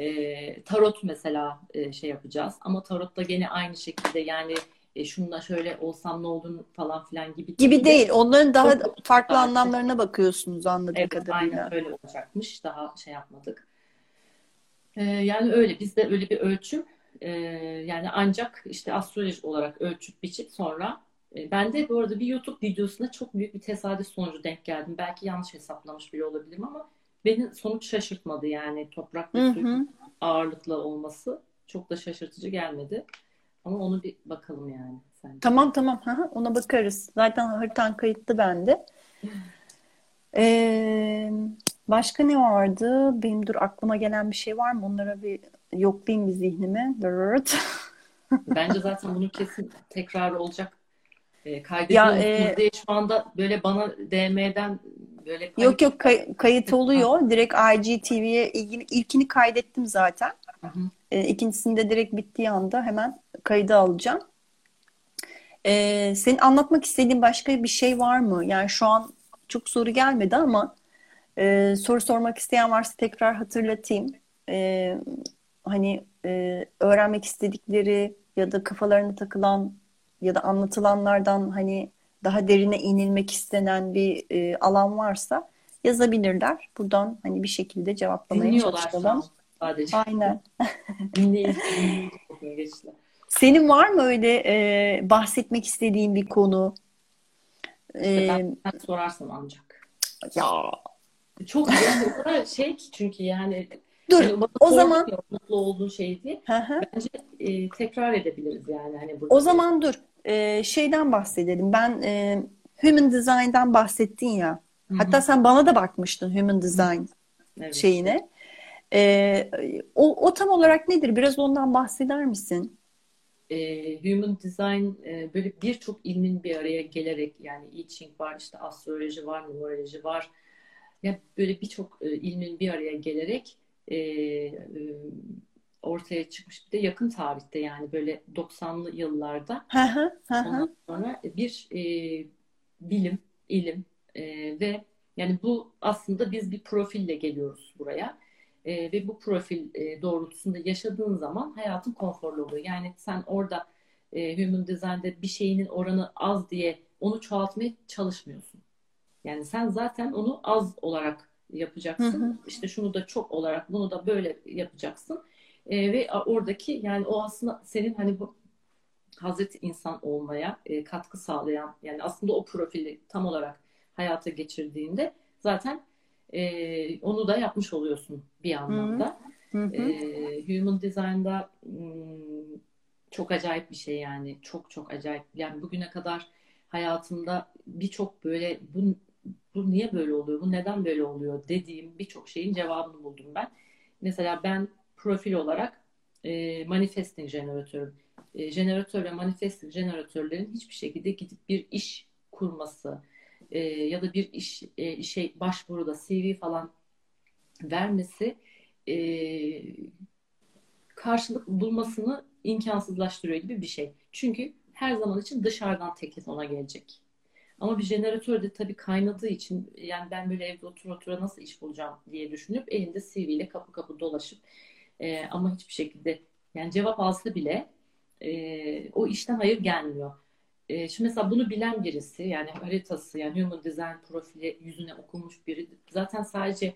E, tarot mesela e, şey yapacağız. Ama tarotta gene aynı şekilde yani e, şununla şöyle olsam ne olur falan filan gibi. Gibi değil. Onların daha Çok farklı farklı. anlamlarına bakıyorsunuz anladığım evet, kadarıyla. Aynen öyle olacakmış. Daha şey yapmadık. E, yani öyle. Bizde öyle bir ölçüm e, yani ancak işte astroloji olarak ölçüp biçip sonra e, ben de bu arada bir YouTube videosunda çok büyük bir tesadüf sonucu denk geldim. Belki yanlış hesaplamış bile olabilirim ama beni sonuç şaşırtmadı yani toprak ve su ağırlıklı olması çok da şaşırtıcı gelmedi. Ama onu bir bakalım yani. Sence. Tamam tamam ona bakarız. Zaten haritan kayıtlı bende. Ee, başka ne vardı? Benim dur aklıma gelen bir şey var mı? Onlara bir yoklayayım bir zihnime. Bence zaten bunun kesin tekrar olacak. E, kaydediyoruz. Ya, e, şu anda böyle bana DM'den böyle kayıt... Yok yok kay- kayıt oluyor. Direkt IGTV'ye ilgili ilkini kaydettim zaten. Hı hı. E, ikincisinde direkt bittiği anda hemen kaydı alacağım. E, senin anlatmak istediğin başka bir şey var mı? Yani şu an çok soru gelmedi ama e, soru sormak isteyen varsa tekrar hatırlatayım. E, hani e, öğrenmek istedikleri ya da kafalarına takılan ya da anlatılanlardan hani daha derine inilmek istenen bir e, alan varsa yazabilirler. Buradan hani bir şekilde cevaplamaya Dinliyorlar çalışalım. Sadece. Aynen. Senin var mı öyle e, bahsetmek istediğin bir konu? İşte ben, ben sorarsam ancak. Ya çok yani şey ki çünkü yani Dur yani o zaman ya, mutlu olduğun şey diye. Bence e, tekrar edebiliriz yani hani burada. O zaman dur e, şeyden bahsedelim. Ben e, Human Design'dan bahsettin ya. Hı-hı. Hatta sen bana da bakmıştın Human Design evet. şeyine. E, o, o tam olarak nedir? Biraz ondan bahseder misin? E, Human Design e, böyle birçok ilmin bir araya gelerek yani I Ching var, işte astroloji var, numeroloji var. Ya yani böyle birçok e, ilmin bir araya gelerek e, e, ortaya çıkmış. Bir de yakın tarihte yani böyle 90'lı yıllarda ondan sonra bir e, bilim, ilim e, ve yani bu aslında biz bir profille geliyoruz buraya. E, ve bu profil e, doğrultusunda yaşadığın zaman hayatın konforlu oluyor. Yani sen orada e, Human Design'de bir şeyinin oranı az diye onu çoğaltmaya çalışmıyorsun. Yani sen zaten onu az olarak yapacaksın. Hı hı. İşte şunu da çok olarak bunu da böyle yapacaksın. E, ve oradaki yani o aslında senin hani bu Hazreti insan olmaya e, katkı sağlayan yani aslında o profili tam olarak hayata geçirdiğinde zaten e, onu da yapmış oluyorsun bir anlamda. Hı hı. E, human Design'da hmm, çok acayip bir şey yani çok çok acayip. Yani bugüne kadar hayatımda birçok böyle bu bu niye böyle oluyor, bu neden böyle oluyor dediğim birçok şeyin cevabını buldum ben. Mesela ben profil olarak e, manifesting jeneratörüm. E, jeneratör ve manifesting jeneratörlerin hiçbir şekilde gidip bir iş kurması e, ya da bir iş e, işe başvuruda CV falan vermesi e, karşılık bulmasını imkansızlaştırıyor gibi bir şey. Çünkü her zaman için dışarıdan teklif ona gelecek. Ama bir jeneratör de tabii kaynadığı için yani ben böyle evde otur otura nasıl iş bulacağım diye düşünüp elinde CV ile kapı kapı dolaşıp e, ama hiçbir şekilde yani cevap alsa bile e, o işten hayır gelmiyor. E, şimdi mesela bunu bilen birisi yani haritası yani human design profili yüzüne okunmuş biri zaten sadece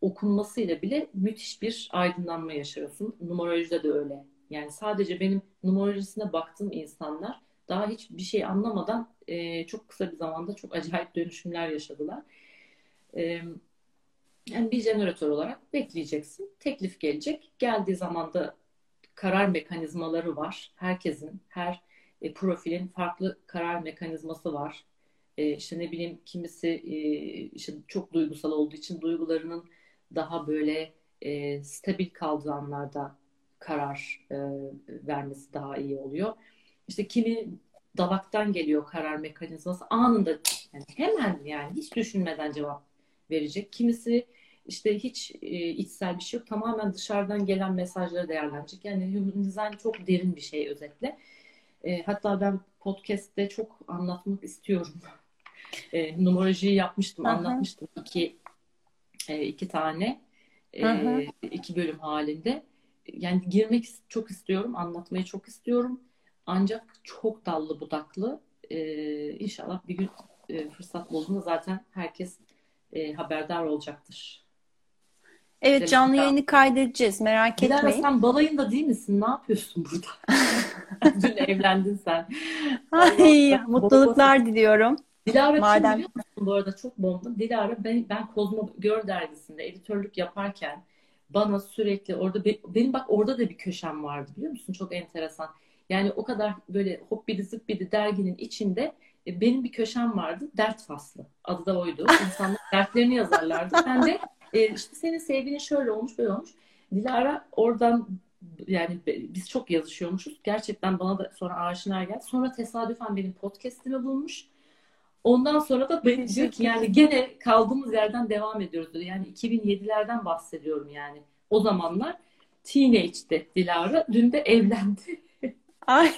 okunmasıyla bile müthiş bir aydınlanma yaşıyorsun. Numerolojide de öyle. Yani sadece benim numerolojisine baktığım insanlar daha hiç bir şey anlamadan e, çok kısa bir zamanda çok acayip dönüşümler yaşadılar. E, yani bir jeneratör olarak bekleyeceksin. Teklif gelecek. Geldiği zaman da karar mekanizmaları var. Herkesin, her e, profilin farklı karar mekanizması var. E, işte ne bileyim kimisi e, işte çok duygusal olduğu için duygularının daha böyle e, stabil kaldığı anlarda karar e, vermesi daha iyi oluyor. İşte kimi dalaktan geliyor karar mekanizması anında yani hemen yani hiç düşünmeden cevap verecek. Kimisi işte hiç e, içsel bir şey yok. Tamamen dışarıdan gelen mesajları değerlendirecek. Yani human design çok derin bir şey özetle. E, hatta ben podcast'te çok anlatmak istiyorum. E, numarolojiyi yapmıştım, Aha. anlatmıştım iki e, iki tane e, iki bölüm halinde. Yani girmek çok istiyorum, anlatmayı çok istiyorum. Ancak çok dallı budaklı. E, inşallah bir gün e, fırsat bulduğunda zaten herkes e, haberdar olacaktır. Evet Demek canlı yayını kaydedeceğiz merak Dilara, etmeyin. sen balayında değil misin? Ne yapıyorsun burada? Dün evlendin sen. Ay, mutluluklar diliyorum. Dilara Madem... biliyor musun bu arada çok bomba. Dilara ben, ben Kozmo Gör dergisinde editörlük yaparken bana sürekli orada benim bak orada da bir köşem vardı biliyor musun? Çok enteresan. Yani o kadar böyle hoppidi zıppidi derginin içinde e, benim bir köşem vardı. Dert faslı. Adı da oydu. İnsanlar dertlerini yazarlardı. Ben de e, işte senin sevgilin şöyle olmuş böyle olmuş. Dilara oradan yani biz çok yazışıyormuşuz. Gerçekten bana da sonra aşina geldi. Sonra tesadüfen benim podcast'imi bulmuş. Ondan sonra da ben diyor ki yani gene kaldığımız yerden devam ediyoruz diyor. Yani 2007'lerden bahsediyorum yani. O zamanlar teenage'de Dilara. Dün de evlendi. Ay.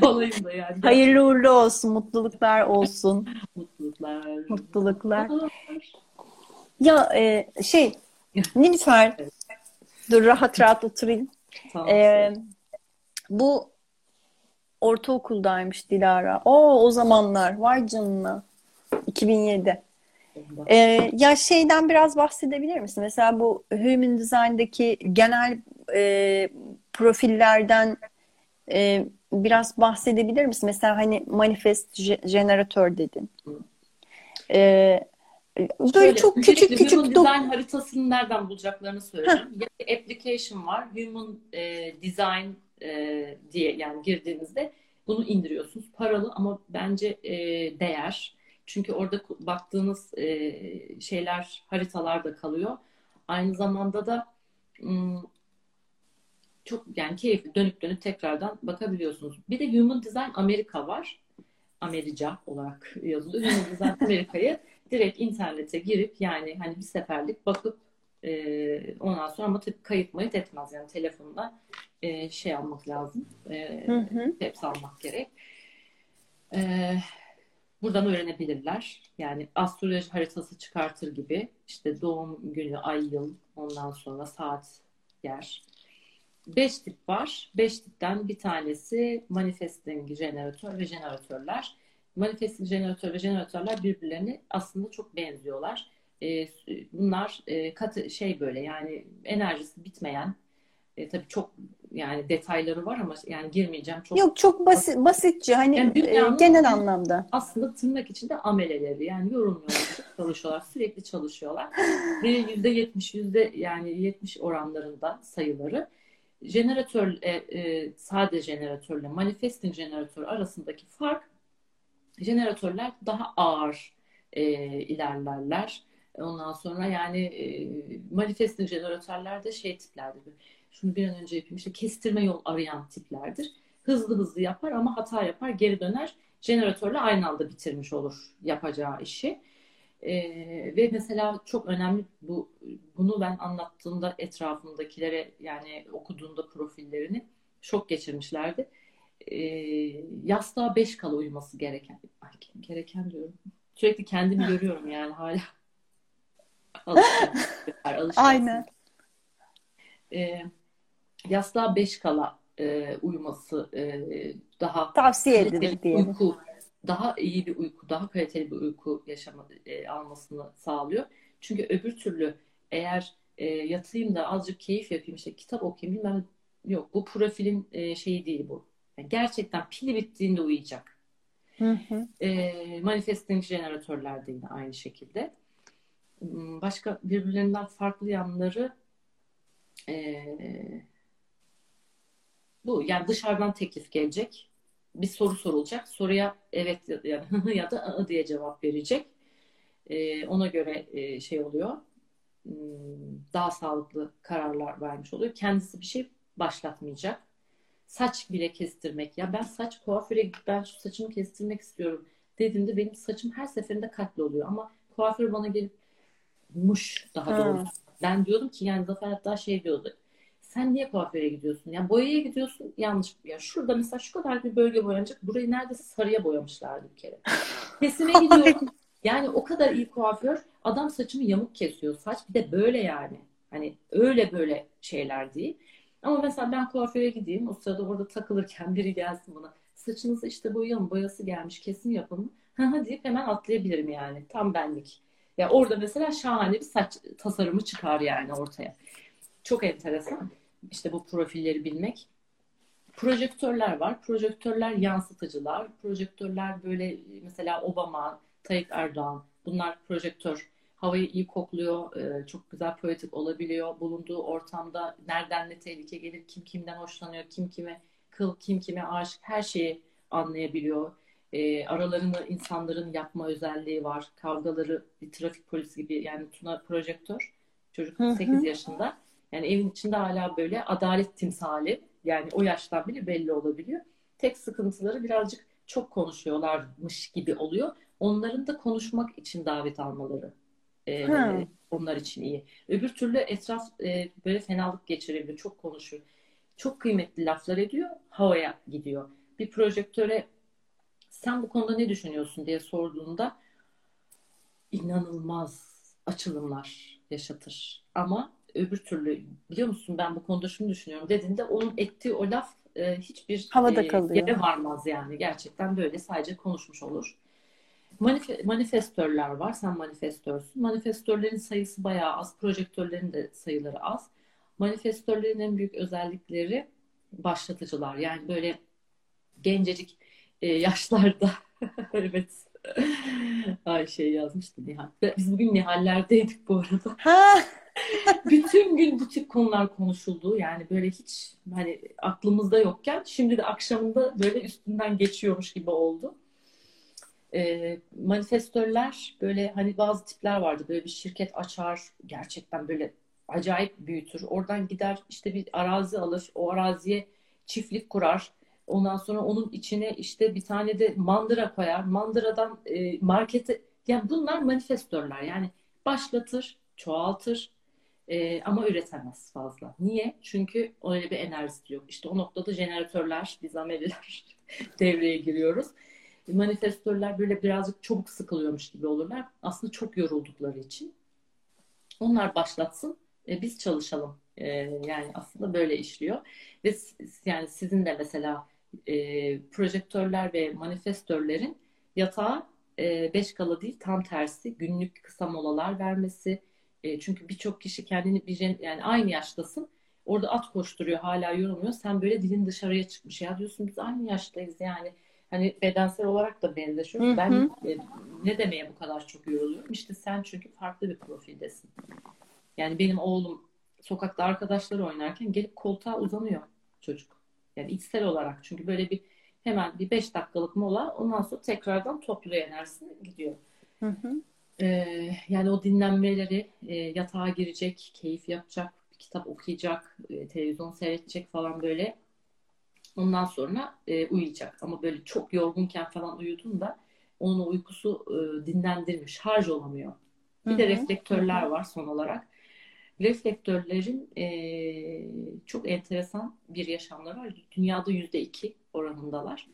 Balayında yani. Hayırlı uğurlu olsun. Mutluluklar olsun. Mutluluklar. Mutluluklar. Ya e, şey Nilüfer evet. dur rahat rahat oturayım. Tamam. E, bu ortaokuldaymış Dilara. O o zamanlar vay canına. 2007. Ee, ya şeyden biraz bahsedebilir misin? Mesela bu Human Design'daki genel e, profillerden e, biraz bahsedebilir misin? Mesela hani manifest jeneratör dedin. Ee, böyle Şöyle, çok küçük küçük Human Design haritasını nereden bulacaklarını söyleyeyim. Ya application var. Human e, Design e, diye yani girdiğinizde bunu indiriyorsunuz. Paralı ama bence e, değer. Çünkü orada baktığınız e, şeyler haritalar da kalıyor. Aynı zamanda da çok yani keyifli dönüp dönüp tekrardan bakabiliyorsunuz. Bir de Human Design Amerika var. America olarak yazılıyor. Human Design Amerika'yı direkt internete girip yani hani bir seferlik bakıp e, ondan sonra ama tabii kayıt mayıt etmez. Yani telefonda e, şey almak lazım. E, hı hı. Hepsi almak gerek. E, buradan öğrenebilirler. Yani astroloji haritası çıkartır gibi işte doğum günü, ay, yıl, ondan sonra saat, yer. Beş tip var. Beş tipten bir tanesi manifesting jeneratör ve jeneratörler. Manifesting jeneratör ve jeneratörler birbirlerine aslında çok benziyorlar. E, bunlar e, katı şey böyle yani enerjisi bitmeyen e, tabii çok yani detayları var ama yani girmeyeceğim çok yok çok basit. basitçe hani yani e, genel anlamda. aslında tırnak içinde ameleleri yani yorumluyorlar çalışıyorlar sürekli çalışıyorlar. Ve yüzde yetmiş yüzde yani yetmiş oranlarında sayıları jeneratör e, e, sade jeneratörle manifesting jeneratör arasındaki fark jeneratörler daha ağır e, ilerlerler Ondan sonra yani e, manifesting jeneratörler de şey tiplerdir. Şunu bir an önce yapayım. İşte kestirme yol arayan tiplerdir. Hızlı hızlı yapar ama hata yapar geri döner. Jeneratörle aynı anda bitirmiş olur yapacağı işi. E, ve mesela çok önemli bu bunu ben anlattığımda etrafımdakilere yani okuduğumda profillerini şok geçirmişlerdi. E, yastığa beş kala uyuması gereken. Ay, gereken diyorum. Sürekli kendimi görüyorum yani hala. Aynen. E, yastığa beş kala e, uyuması e, daha tavsiye edilir diye. Uyku, daha iyi bir uyku, daha kaliteli bir uyku yaşama, e, almasını sağlıyor. Çünkü öbür türlü eğer e, yatayım da azıcık keyif yapayım işte kitap okuyayım bilmem yok bu profilin e, şeyi değil bu. Yani gerçekten pili bittiğinde uyuyacak. Hı hı. E, manifesting jeneratörler de yine aynı şekilde. Hmm, başka birbirlerinden farklı yanları e, bu. Yani dışarıdan teklif gelecek. Bir soru sorulacak. Soruya evet ya, ya da ı diye cevap verecek. E, ona göre e, şey oluyor. Hmm, daha sağlıklı kararlar vermiş oluyor. Kendisi bir şey başlatmayacak. Saç bile kestirmek. Ya ben saç kuaföre ben şu saçımı kestirmek istiyorum dediğimde benim saçım her seferinde katli oluyor. Ama kuaför bana gelip muş daha ha. doğrusu. Ben diyordum ki yani Zafer hatta şey diyordu. Sen niye kuaföre gidiyorsun? Yani boyaya gidiyorsun yanlış. Ya şurada mesela şu kadar bir bölge boyanacak. Burayı neredeyse sarıya boyamışlardı bir kere. Kesime gidiyorum. Yani o kadar iyi kuaför. Adam saçımı yamuk kesiyor. Saç bir de böyle yani. Hani öyle böyle şeyler değil. Ama mesela ben kuaföre gideyim. O sırada orada takılırken biri gelsin bana. Saçınızı işte boyayalım. Boyası gelmiş. Kesim yapalım. Ha deyip hemen atlayabilirim yani. Tam benlik. Ya orada mesela şahane bir saç tasarımı çıkar yani ortaya. Çok enteresan. İşte bu profilleri bilmek. Projektörler var. Projektörler yansıtıcılar. Projektörler böyle mesela Obama, Tayyip Erdoğan. Bunlar projektör. Havayı iyi kokluyor. E, çok güzel poetik olabiliyor. Bulunduğu ortamda nereden ne tehlike gelir, kim kimden hoşlanıyor, kim kime kıl, kim kime aşık her şeyi anlayabiliyor e, aralarını insanların yapma özelliği var. Kavgaları bir trafik polisi gibi yani Tuna projektör. Çocuk hı hı. 8 yaşında. Yani evin içinde hala böyle adalet timsali. Yani o yaştan bile belli olabiliyor. Tek sıkıntıları birazcık çok konuşuyorlarmış gibi oluyor. Onların da konuşmak için davet almaları. E, onlar için iyi. Öbür türlü etraf e, böyle fenalık geçirebiliyor. Çok konuşuyor. Çok kıymetli laflar ediyor. Havaya gidiyor. Bir projektöre sen bu konuda ne düşünüyorsun diye sorduğunda inanılmaz açılımlar yaşatır. Ama öbür türlü biliyor musun ben bu konuda şunu düşünüyorum dediğinde onun ettiği o laf e, hiçbir Havada e, kalıyor. yere varmaz yani. Gerçekten böyle sadece konuşmuş olur. Manif- manifestörler var. Sen manifestörsün. Manifestörlerin sayısı bayağı az. Projektörlerin de sayıları az. Manifestörlerin en büyük özellikleri başlatıcılar. Yani böyle gencecik e, yaşlarda. evet. Ayşe yazmıştı Nihal. Biz bugün Nihal'lerdeydik bu arada. Bütün gün bu tip konular konuşuldu. Yani böyle hiç hani aklımızda yokken şimdi de akşamında böyle üstünden geçiyormuş gibi oldu. E, manifestörler böyle hani bazı tipler vardı. Böyle bir şirket açar gerçekten böyle acayip büyütür. Oradan gider işte bir arazi alır. O araziye çiftlik kurar. Ondan sonra onun içine işte bir tane de mandıra koyar. Mandıradan e, markete yani bunlar manifestörler. Yani başlatır, çoğaltır e, ama üretemez fazla. Niye? Çünkü öyle bir enerjisi yok. İşte o noktada jeneratörler, biz Ameriler devreye giriyoruz. Manifestörler böyle birazcık çabuk sıkılıyormuş gibi olurlar. Aslında çok yoruldukları için. Onlar başlatsın, e, biz çalışalım. E, yani aslında böyle işliyor. Ve yani sizin de mesela e, projektörler ve manifestörlerin yatağa e, beş kala değil tam tersi günlük kısa molalar vermesi. E, çünkü birçok kişi kendini bir yani aynı yaştasın. Orada at koşturuyor hala yorulmuyor. Sen böyle dilin dışarıya çıkmış. Ya diyorsun biz aynı yaştayız yani. Hani bedensel olarak da benzeşiyoruz. Ben e, ne demeye bu kadar çok yoruluyorum? İşte sen çünkü farklı bir profildesin. Yani benim oğlum sokakta arkadaşları oynarken gelip koltuğa uzanıyor çocuk. Yani içsel olarak. Çünkü böyle bir hemen bir beş dakikalık mola ondan sonra tekrardan topluyor enerjisini gidiyor. Hı hı. Ee, yani o dinlenmeleri e, yatağa girecek, keyif yapacak, bir kitap okuyacak, e, televizyon seyredecek falan böyle. Ondan sonra e, uyuyacak. Ama böyle çok yorgunken falan uyuduğunda onun uykusu e, dinlendirmiş, harc olamıyor. Bir Hı-hı. de reflektörler var son olarak reflektörlerin e, çok enteresan bir yaşamları var. Dünyada yüzde iki oranındalar.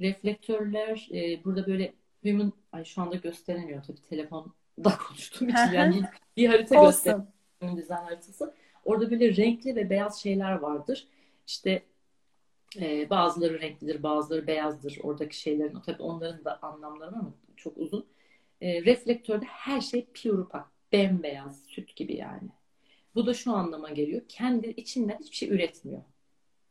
Reflektörler e, burada böyle human, ay şu anda gösteremiyor tabii telefonda konuştuğum için yani bir harita gösteriyor. Dizayn haritası. Orada böyle renkli ve beyaz şeyler vardır. İşte e, bazıları renklidir, bazıları beyazdır. Oradaki şeylerin, tabii onların da anlamları ama çok uzun. E, reflektörde her şey pure pak, bembeyaz, süt gibi yani. Bu da şu anlama geliyor. Kendi içinden hiçbir şey üretmiyor.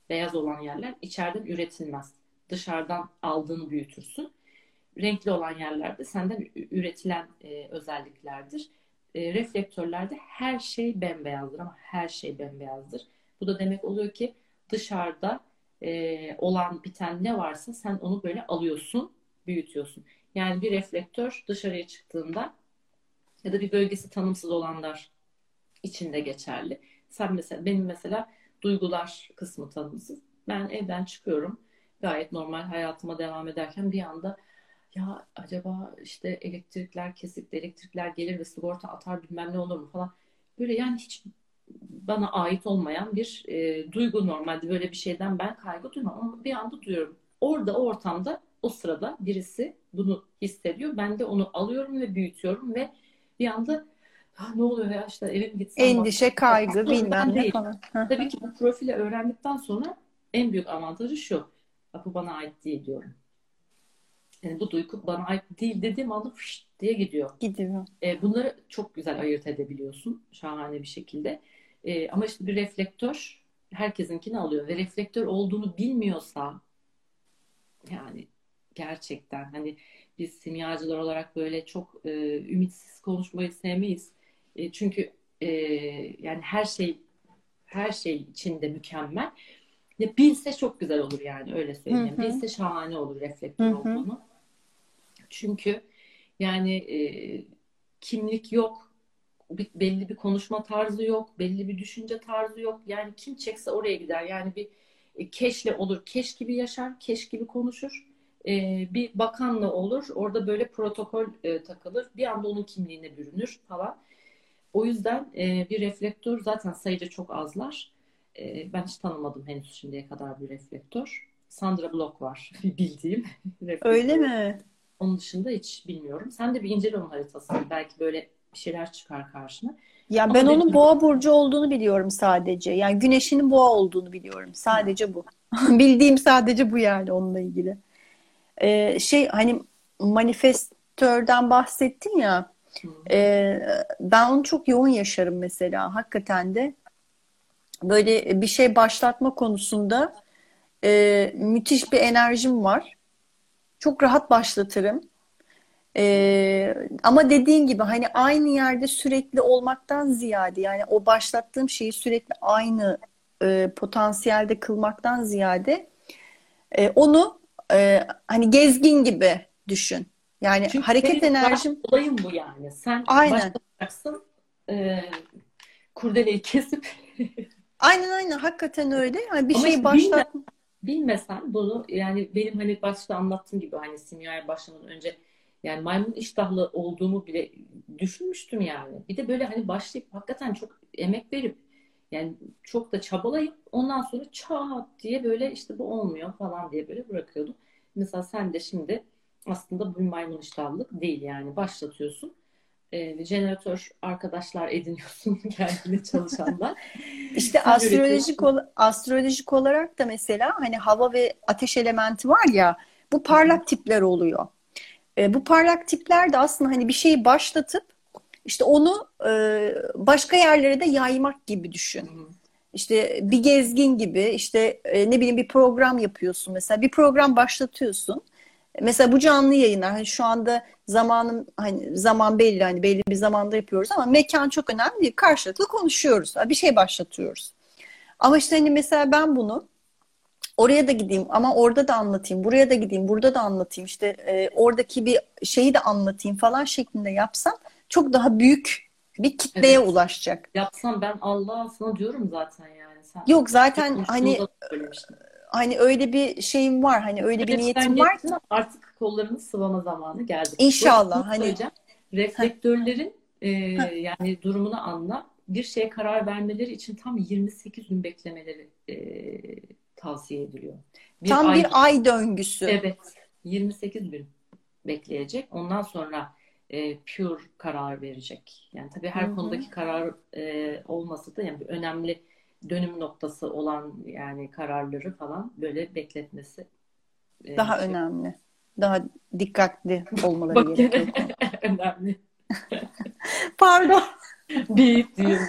Beyaz olan yerler içeriden üretilmez. Dışarıdan aldığını büyütürsün. Renkli olan yerlerde senden üretilen e, özelliklerdir. e, reflektörlerde her şey bembeyazdır ama her şey bembeyazdır. Bu da demek oluyor ki dışarıda e, olan biten ne varsa sen onu böyle alıyorsun, büyütüyorsun. Yani bir reflektör dışarıya çıktığında ya da bir bölgesi tanımsız olanlar içinde geçerli. Sen mesela benim mesela duygular kısmı tanımsız. Ben evden çıkıyorum. Gayet normal hayatıma devam ederken bir anda ya acaba işte elektrikler kesik elektrikler gelir ve sigorta atar bilmem ne olur mu falan. Böyle yani hiç bana ait olmayan bir e, duygu normalde böyle bir şeyden ben kaygı duymam ama bir anda duyuyorum. Orada o ortamda o sırada birisi bunu hissediyor. Ben de onu alıyorum ve büyütüyorum ve bir anda ne oluyor ya işte eve mi gitsem? Endişe, bak. kaygı bilmem ne falan. Tabii ki bu profili öğrendikten sonra en büyük avantajı şu. Bu bana ait değil diyorum. Yani bu duygu bana ait değil dediğim anda fış diye gidiyor. Gidiyor. E, bunları çok güzel ayırt edebiliyorsun. Şahane bir şekilde. E, ama işte bir reflektör herkesinkini alıyor ve reflektör olduğunu bilmiyorsa yani gerçekten hani biz simyacılar olarak böyle çok e, ümitsiz konuşmayı sevmeyiz. E, çünkü e, yani her şey her şey içinde mükemmel. Ya bilse çok güzel olur yani öyle söyleyeyim. Hı hı. Bilse şahane olur reflektör hı hı. olduğunu. Çünkü yani e, kimlik yok, bir, belli bir konuşma tarzı yok, belli bir düşünce tarzı yok. Yani kim çekse oraya gider. Yani bir e, keşle olur, keş gibi yaşar, keş gibi konuşur. E, bir bakanla olur, orada böyle protokol e, takılır. Bir anda onun kimliğine bürünür falan. O yüzden e, bir reflektör zaten sayıca çok azlar. E, ben hiç tanımadım henüz şimdiye kadar bir reflektör. Sandra Block var bildiğim. Öyle mi? Onun dışında hiç bilmiyorum. Sen de bir incele onun haritasını. Belki böyle bir şeyler çıkar karşına. Ya Ama ben onun benim... boğa burcu olduğunu biliyorum sadece. Yani güneşinin boğa olduğunu biliyorum. Sadece bu. Bildiğim sadece bu yani onunla ilgili. Ee, şey hani manifestörden bahsettin ya. E, ben onu çok yoğun yaşarım mesela. Hakikaten de böyle bir şey başlatma konusunda e, müthiş bir enerjim var. Çok rahat başlatırım. Ee, ama dediğin gibi hani aynı yerde sürekli olmaktan ziyade yani o başlattığım şeyi sürekli aynı e, potansiyelde kılmaktan ziyade e, onu e, hani gezgin gibi düşün. Yani Çünkü hareket enerjim olayım bu yani. Sen Aynen. başlayacaksın e, kurdeleyi kesip Aynen aynen hakikaten öyle. Yani bir Ama şey başlat bilmesen bunu yani benim hani başta anlattığım gibi hani simyaya başlamadan önce yani maymun iştahlı olduğumu bile düşünmüştüm yani. Bir de böyle hani başlayıp hakikaten çok emek verip yani çok da çabalayıp ondan sonra çat diye böyle işte bu olmuyor falan diye böyle bırakıyordum. Mesela sen de şimdi aslında bu maymun iştahlılık değil yani başlatıyorsun. E, jeneratör arkadaşlar ediniyorsun kendine çalışanlar. İşte astrolojik ol, astrolojik olarak da mesela hani hava ve ateş elementi var ya bu parlak tipler oluyor. E, bu parlak tipler de aslında hani bir şeyi başlatıp işte onu e, başka yerlere de yaymak gibi düşün. Hı İşte bir gezgin gibi işte e, ne bileyim bir program yapıyorsun mesela bir program başlatıyorsun. Mesela bu canlı yayınlar hani şu anda zamanım hani zaman belli hani belli bir zamanda yapıyoruz ama mekan çok önemli değil. Karşılıklı konuşuyoruz. Bir şey başlatıyoruz. Ama işte hani mesela ben bunu oraya da gideyim ama orada da anlatayım, buraya da gideyim, burada da anlatayım, işte e, oradaki bir şeyi de anlatayım falan şeklinde yapsam çok daha büyük bir kitleye evet. ulaşacak. Yapsam ben Allah sana diyorum zaten yani. Sen Yok zaten hani hani öyle bir şeyim var, hani öyle evet, bir niyetim var. Artık kollarını sıvama zamanı geldi. İnşallah hani reflektörlerin e, yani durumunu anla. Bir şeye karar vermeleri için tam 28 gün beklemeleri e, tavsiye ediliyor. Bir Tam ay, bir ay döngüsü. Evet. 28 gün bekleyecek. Ondan sonra e, pure karar verecek. Yani tabii her Hı-hı. konudaki karar e, olması da yani bir önemli dönüm noktası olan yani kararları falan böyle bekletmesi e, daha şey. önemli. Daha dikkatli olmaları gerekiyor. önemli. Pardon. Bip diyorum.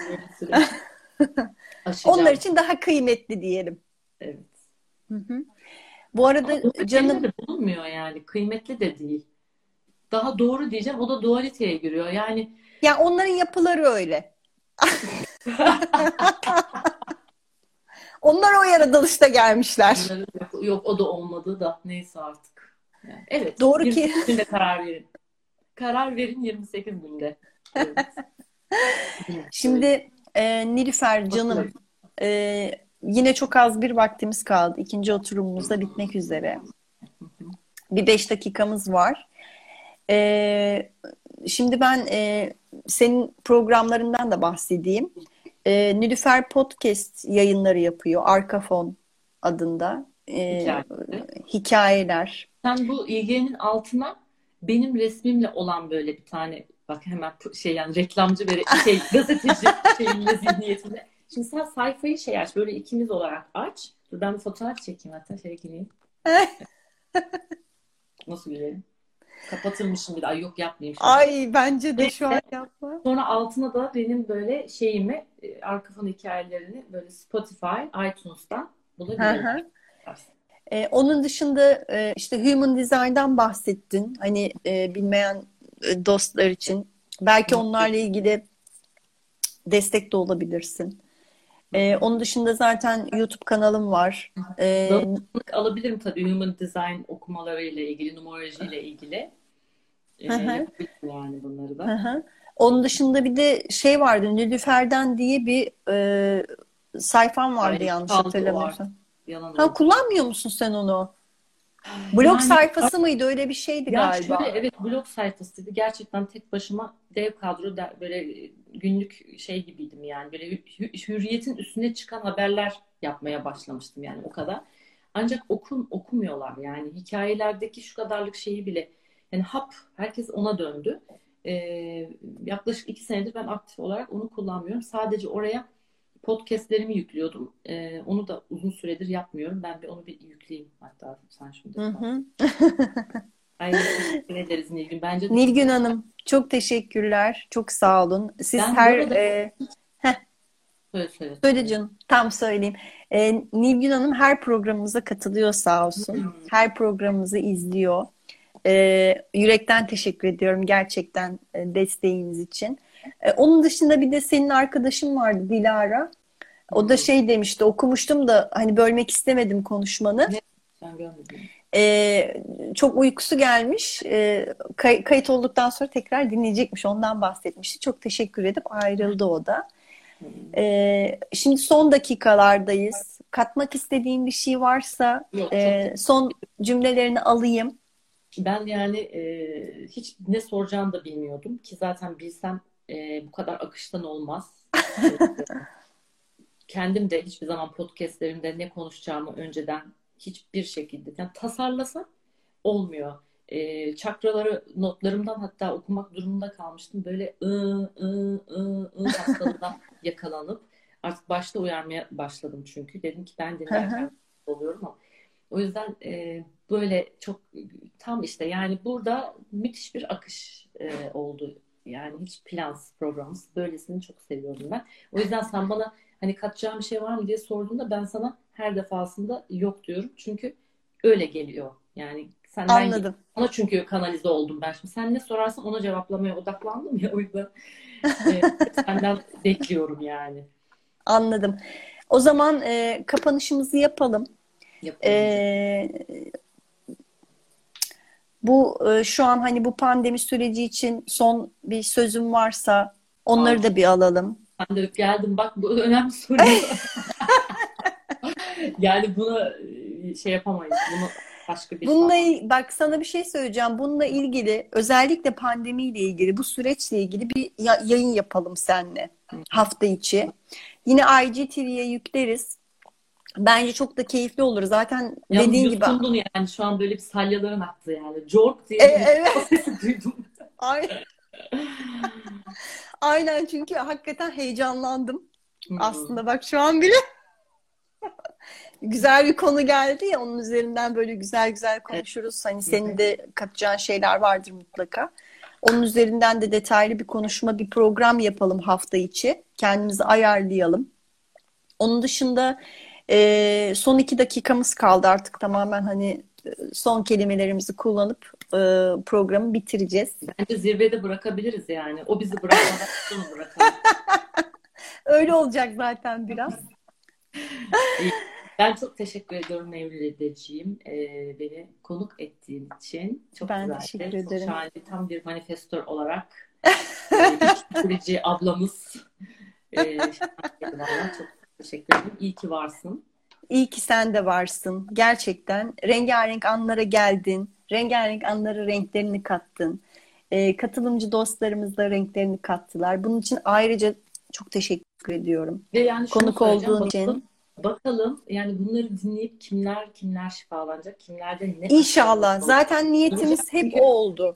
Onlar için daha kıymetli diyelim. Evet. Hı hı. Bu arada Ama canım de bulunmuyor yani. Kıymetli de değil. Daha doğru diyeceğim. O da dualiteye giriyor. Yani Ya onların yapıları öyle. Onlar o yaratılışta gelmişler. Yok, yok o da olmadı da neyse artık. Yani, evet. Doğru ki. 28 günde karar verin. Karar verin 28 günde. Evet. Şimdi e, Nilüfer canım e, yine çok az bir vaktimiz kaldı. İkinci oturumumuz da bitmek üzere. Bir beş dakikamız var. E, şimdi ben e, senin programlarından da bahsedeyim. E, Nilüfer Podcast yayınları yapıyor. Arka Fon adında. E, Hikayeler. hikayeler. Sen bu ilginin altına benim resmimle olan böyle bir tane bak hemen şey yani reklamcı ve şey gazeteci şeyinle zihniyetinde. Şimdi sen sayfayı şey aç böyle ikimiz olarak aç. Dur ben bir fotoğraf çekeyim hatta şey gireyim. Nasıl gülelim? Kapatırmışım bir daha yok yapmayayım şimdi. Ay bence de şu an yapma. Sonra altına da benim böyle şeyimi e, arka fon hikayelerini böyle Spotify, iTunes'tan bulabilirim. Ee, onun dışında e, işte Human Design'dan bahsettin. Hani e, bilmeyen e, dostlar için. Belki onlarla ilgili destek de olabilirsin. Ee, onun dışında zaten YouTube kanalım var. Ee, Danışmanlık alabilirim tabii Human Design okumalarıyla ilgili, numerolojiyle ilgili. Ee, Hı hı. yapabilirim yani bunları da. hı. Onun dışında bir de şey vardı. Nilüfer'den diye bir e, sayfam vardı Ay, yanlış hatırlamıyorsam. Ha, kullanmıyor musun sen onu? Blog Yani- sayfası mıydı? Öyle bir şeydi Ya galiba. şöyle evet blog sayfasıydı. Gerçekten tek başıma dev kadro de- böyle günlük şey gibiydim yani. Böyle hü- hü- hürriyetin üstüne çıkan haberler yapmaya başlamıştım yani o kadar. Ancak okun okumuyorlar yani hikayelerdeki şu kadarlık şeyi bile yani hap herkes ona döndü. Ee, yaklaşık iki senedir ben aktif olarak onu kullanmıyorum. Sadece oraya podcastlerimi yüklüyordum. Ee, onu da uzun süredir yapmıyorum. Ben bir onu bir yükleyeyim hatta sen şimdi. Hı hı. Ay teşekkür ederiz Nilgün. Bence de Nilgün Hanım çok teşekkürler. Çok sağ olun. Siz Ben her arada- e, söyle söyle. söyle canım tam söyleyeyim. E, Nilgün Hanım her programımıza katılıyor sağ olsun. Her programımızı izliyor. E, yürekten teşekkür ediyorum gerçekten e, desteğiniz için. E, onun dışında bir de senin arkadaşın vardı Dilara. O da şey demişti okumuştum da hani bölmek istemedim konuşmanı. Ben görmedim. Ee, çok uykusu gelmiş. Ee, kay- kayıt olduktan sonra tekrar dinleyecekmiş. Ondan bahsetmişti. Çok teşekkür edip ayrıldı o da. Ee, şimdi son dakikalardayız. Katmak istediğin bir şey varsa Yok, e, son cümlelerini alayım. Ben yani e, hiç ne soracağını da bilmiyordum ki zaten bilsem e, bu kadar akıştan olmaz. E, Kendim de hiçbir zaman podcastlerimde ne konuşacağımı önceden hiçbir şekilde yani tasarlasam olmuyor. E, çakraları notlarımdan hatta okumak durumunda kalmıştım. Böyle ı ı ı ı yakalanıp artık başta uyarmaya başladım çünkü. Dedim ki ben dinlerken oluyorum ama o yüzden e, böyle çok tam işte yani burada müthiş bir akış e, oldu. Yani hiç plansız programsız. Böylesini çok seviyorum ben. O yüzden sen bana hani katacağım bir şey var mı diye sorduğunda ben sana her defasında yok diyorum. Çünkü öyle geliyor. Yani senden Anladım. ona çünkü kanalize oldum ben şimdi. Sen ne sorarsan ona cevaplamaya odaklandım ya o yüzden e, senden bekliyorum yani. Anladım. O zaman e, kapanışımızı yapalım. Yapalım. Ee, bu e, şu an hani bu pandemi süreci için son bir sözüm varsa onları Al. da bir alalım. Ben de geldim bak bu önemli soru. Yani bunu e, şey yapamayız. Bunu başka bir Bununla il- bak sana bir şey söyleyeceğim. Bununla ilgili özellikle pandemiyle ilgili bu süreçle ilgili bir ya- yayın yapalım seninle hafta içi. Yine IGTV'ye yükleriz. Bence çok da keyifli olur. Zaten Yalnız dediğin gibi yani şu an böyle bir salyaların aktı yani. Jork diye E, bir evet. sesi duydum. Aynen. Aynen çünkü hakikaten heyecanlandım. Hmm. Aslında bak şu an bile güzel bir konu geldi ya onun üzerinden böyle güzel güzel konuşuruz. Hani senin de katacağın şeyler vardır mutlaka. Onun üzerinden de detaylı bir konuşma, bir program yapalım hafta içi. Kendimizi ayarlayalım. Onun dışında e, son iki dakikamız kaldı artık tamamen hani son kelimelerimizi kullanıp e, programı bitireceğiz. Bence zirvede bırakabiliriz yani. O bizi bırakmadan bırakalım. Öyle olacak zaten biraz. Ben çok teşekkür ediyorum Mevlideciğim. Ee, beni konuk ettiğin için. Çok Ben güzeldi. teşekkür Çok ederim. şahane. Tam bir manifestör olarak e, ablamız. E, çok teşekkür ederim. İyi ki varsın. İyi ki sen de varsın. Gerçekten rengarenk anlara geldin. Rengarenk anlara renklerini kattın. Ee, katılımcı dostlarımız da renklerini kattılar. Bunun için ayrıca çok teşekkür ediyorum. Ve yani Konuk olduğun için. Bakalım yani bunları dinleyip kimler kimler şifalanacak, kimlerde ne İnşallah. Zaten niyetimiz hep o oldu.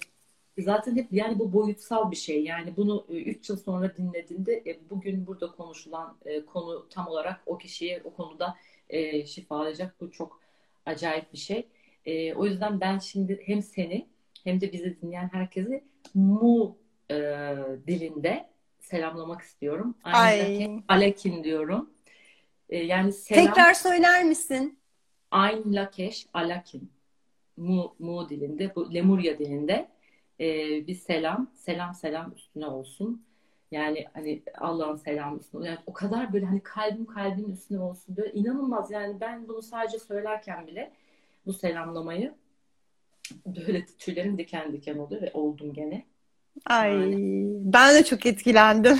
Zaten hep yani bu boyutsal bir şey. Yani bunu 3 yıl sonra dinlediğinde e, bugün burada konuşulan e, konu tam olarak o kişiye o konuda e, şifalayacak. Bu çok acayip bir şey. E, o yüzden ben şimdi hem seni hem de bizi dinleyen herkesi mu e, dilinde selamlamak istiyorum. Aynı Ay. alekin diyorum. E, yani selam Tekrar söyler misin? Ayn Lakeş Alakin Mu, Mu dilinde, bu Lemurya dilinde e, bir selam, selam selam üstüne olsun. Yani hani Allah'ın selamı üstüne olsun. Yani o kadar böyle hani kalbim kalbin üstüne olsun. Böyle inanılmaz yani ben bunu sadece söylerken bile bu selamlamayı böyle tüylerim diken diken oluyor ve oldum gene. Ay, Yani. ben de çok etkilendim.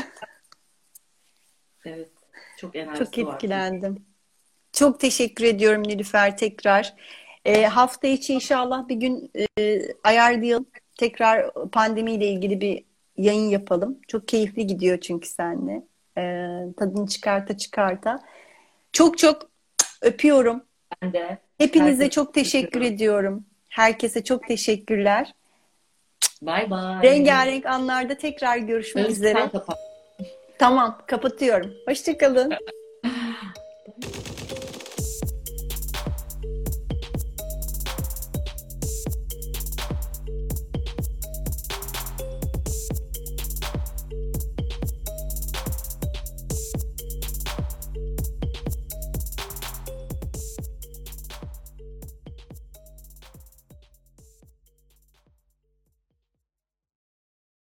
Evet. Çok enerjisi Çok var. etkilendim. Çok teşekkür ediyorum Nilüfer tekrar. Ee, hafta içi inşallah bir gün e, ayarlayalım. Tekrar pandemiyle ilgili bir yayın yapalım. Çok keyifli gidiyor çünkü seninle. Ee, tadını çıkarta çıkarta. Çok çok öpüyorum. Ben de Hepinize Herkese çok teşekkür öpüyorum. ediyorum. Herkese çok teşekkürler. bay bay. Rengarenk anlarda tekrar görüşmek Sen üzere. Tamam, kapatıyorum. Hoşçakalın.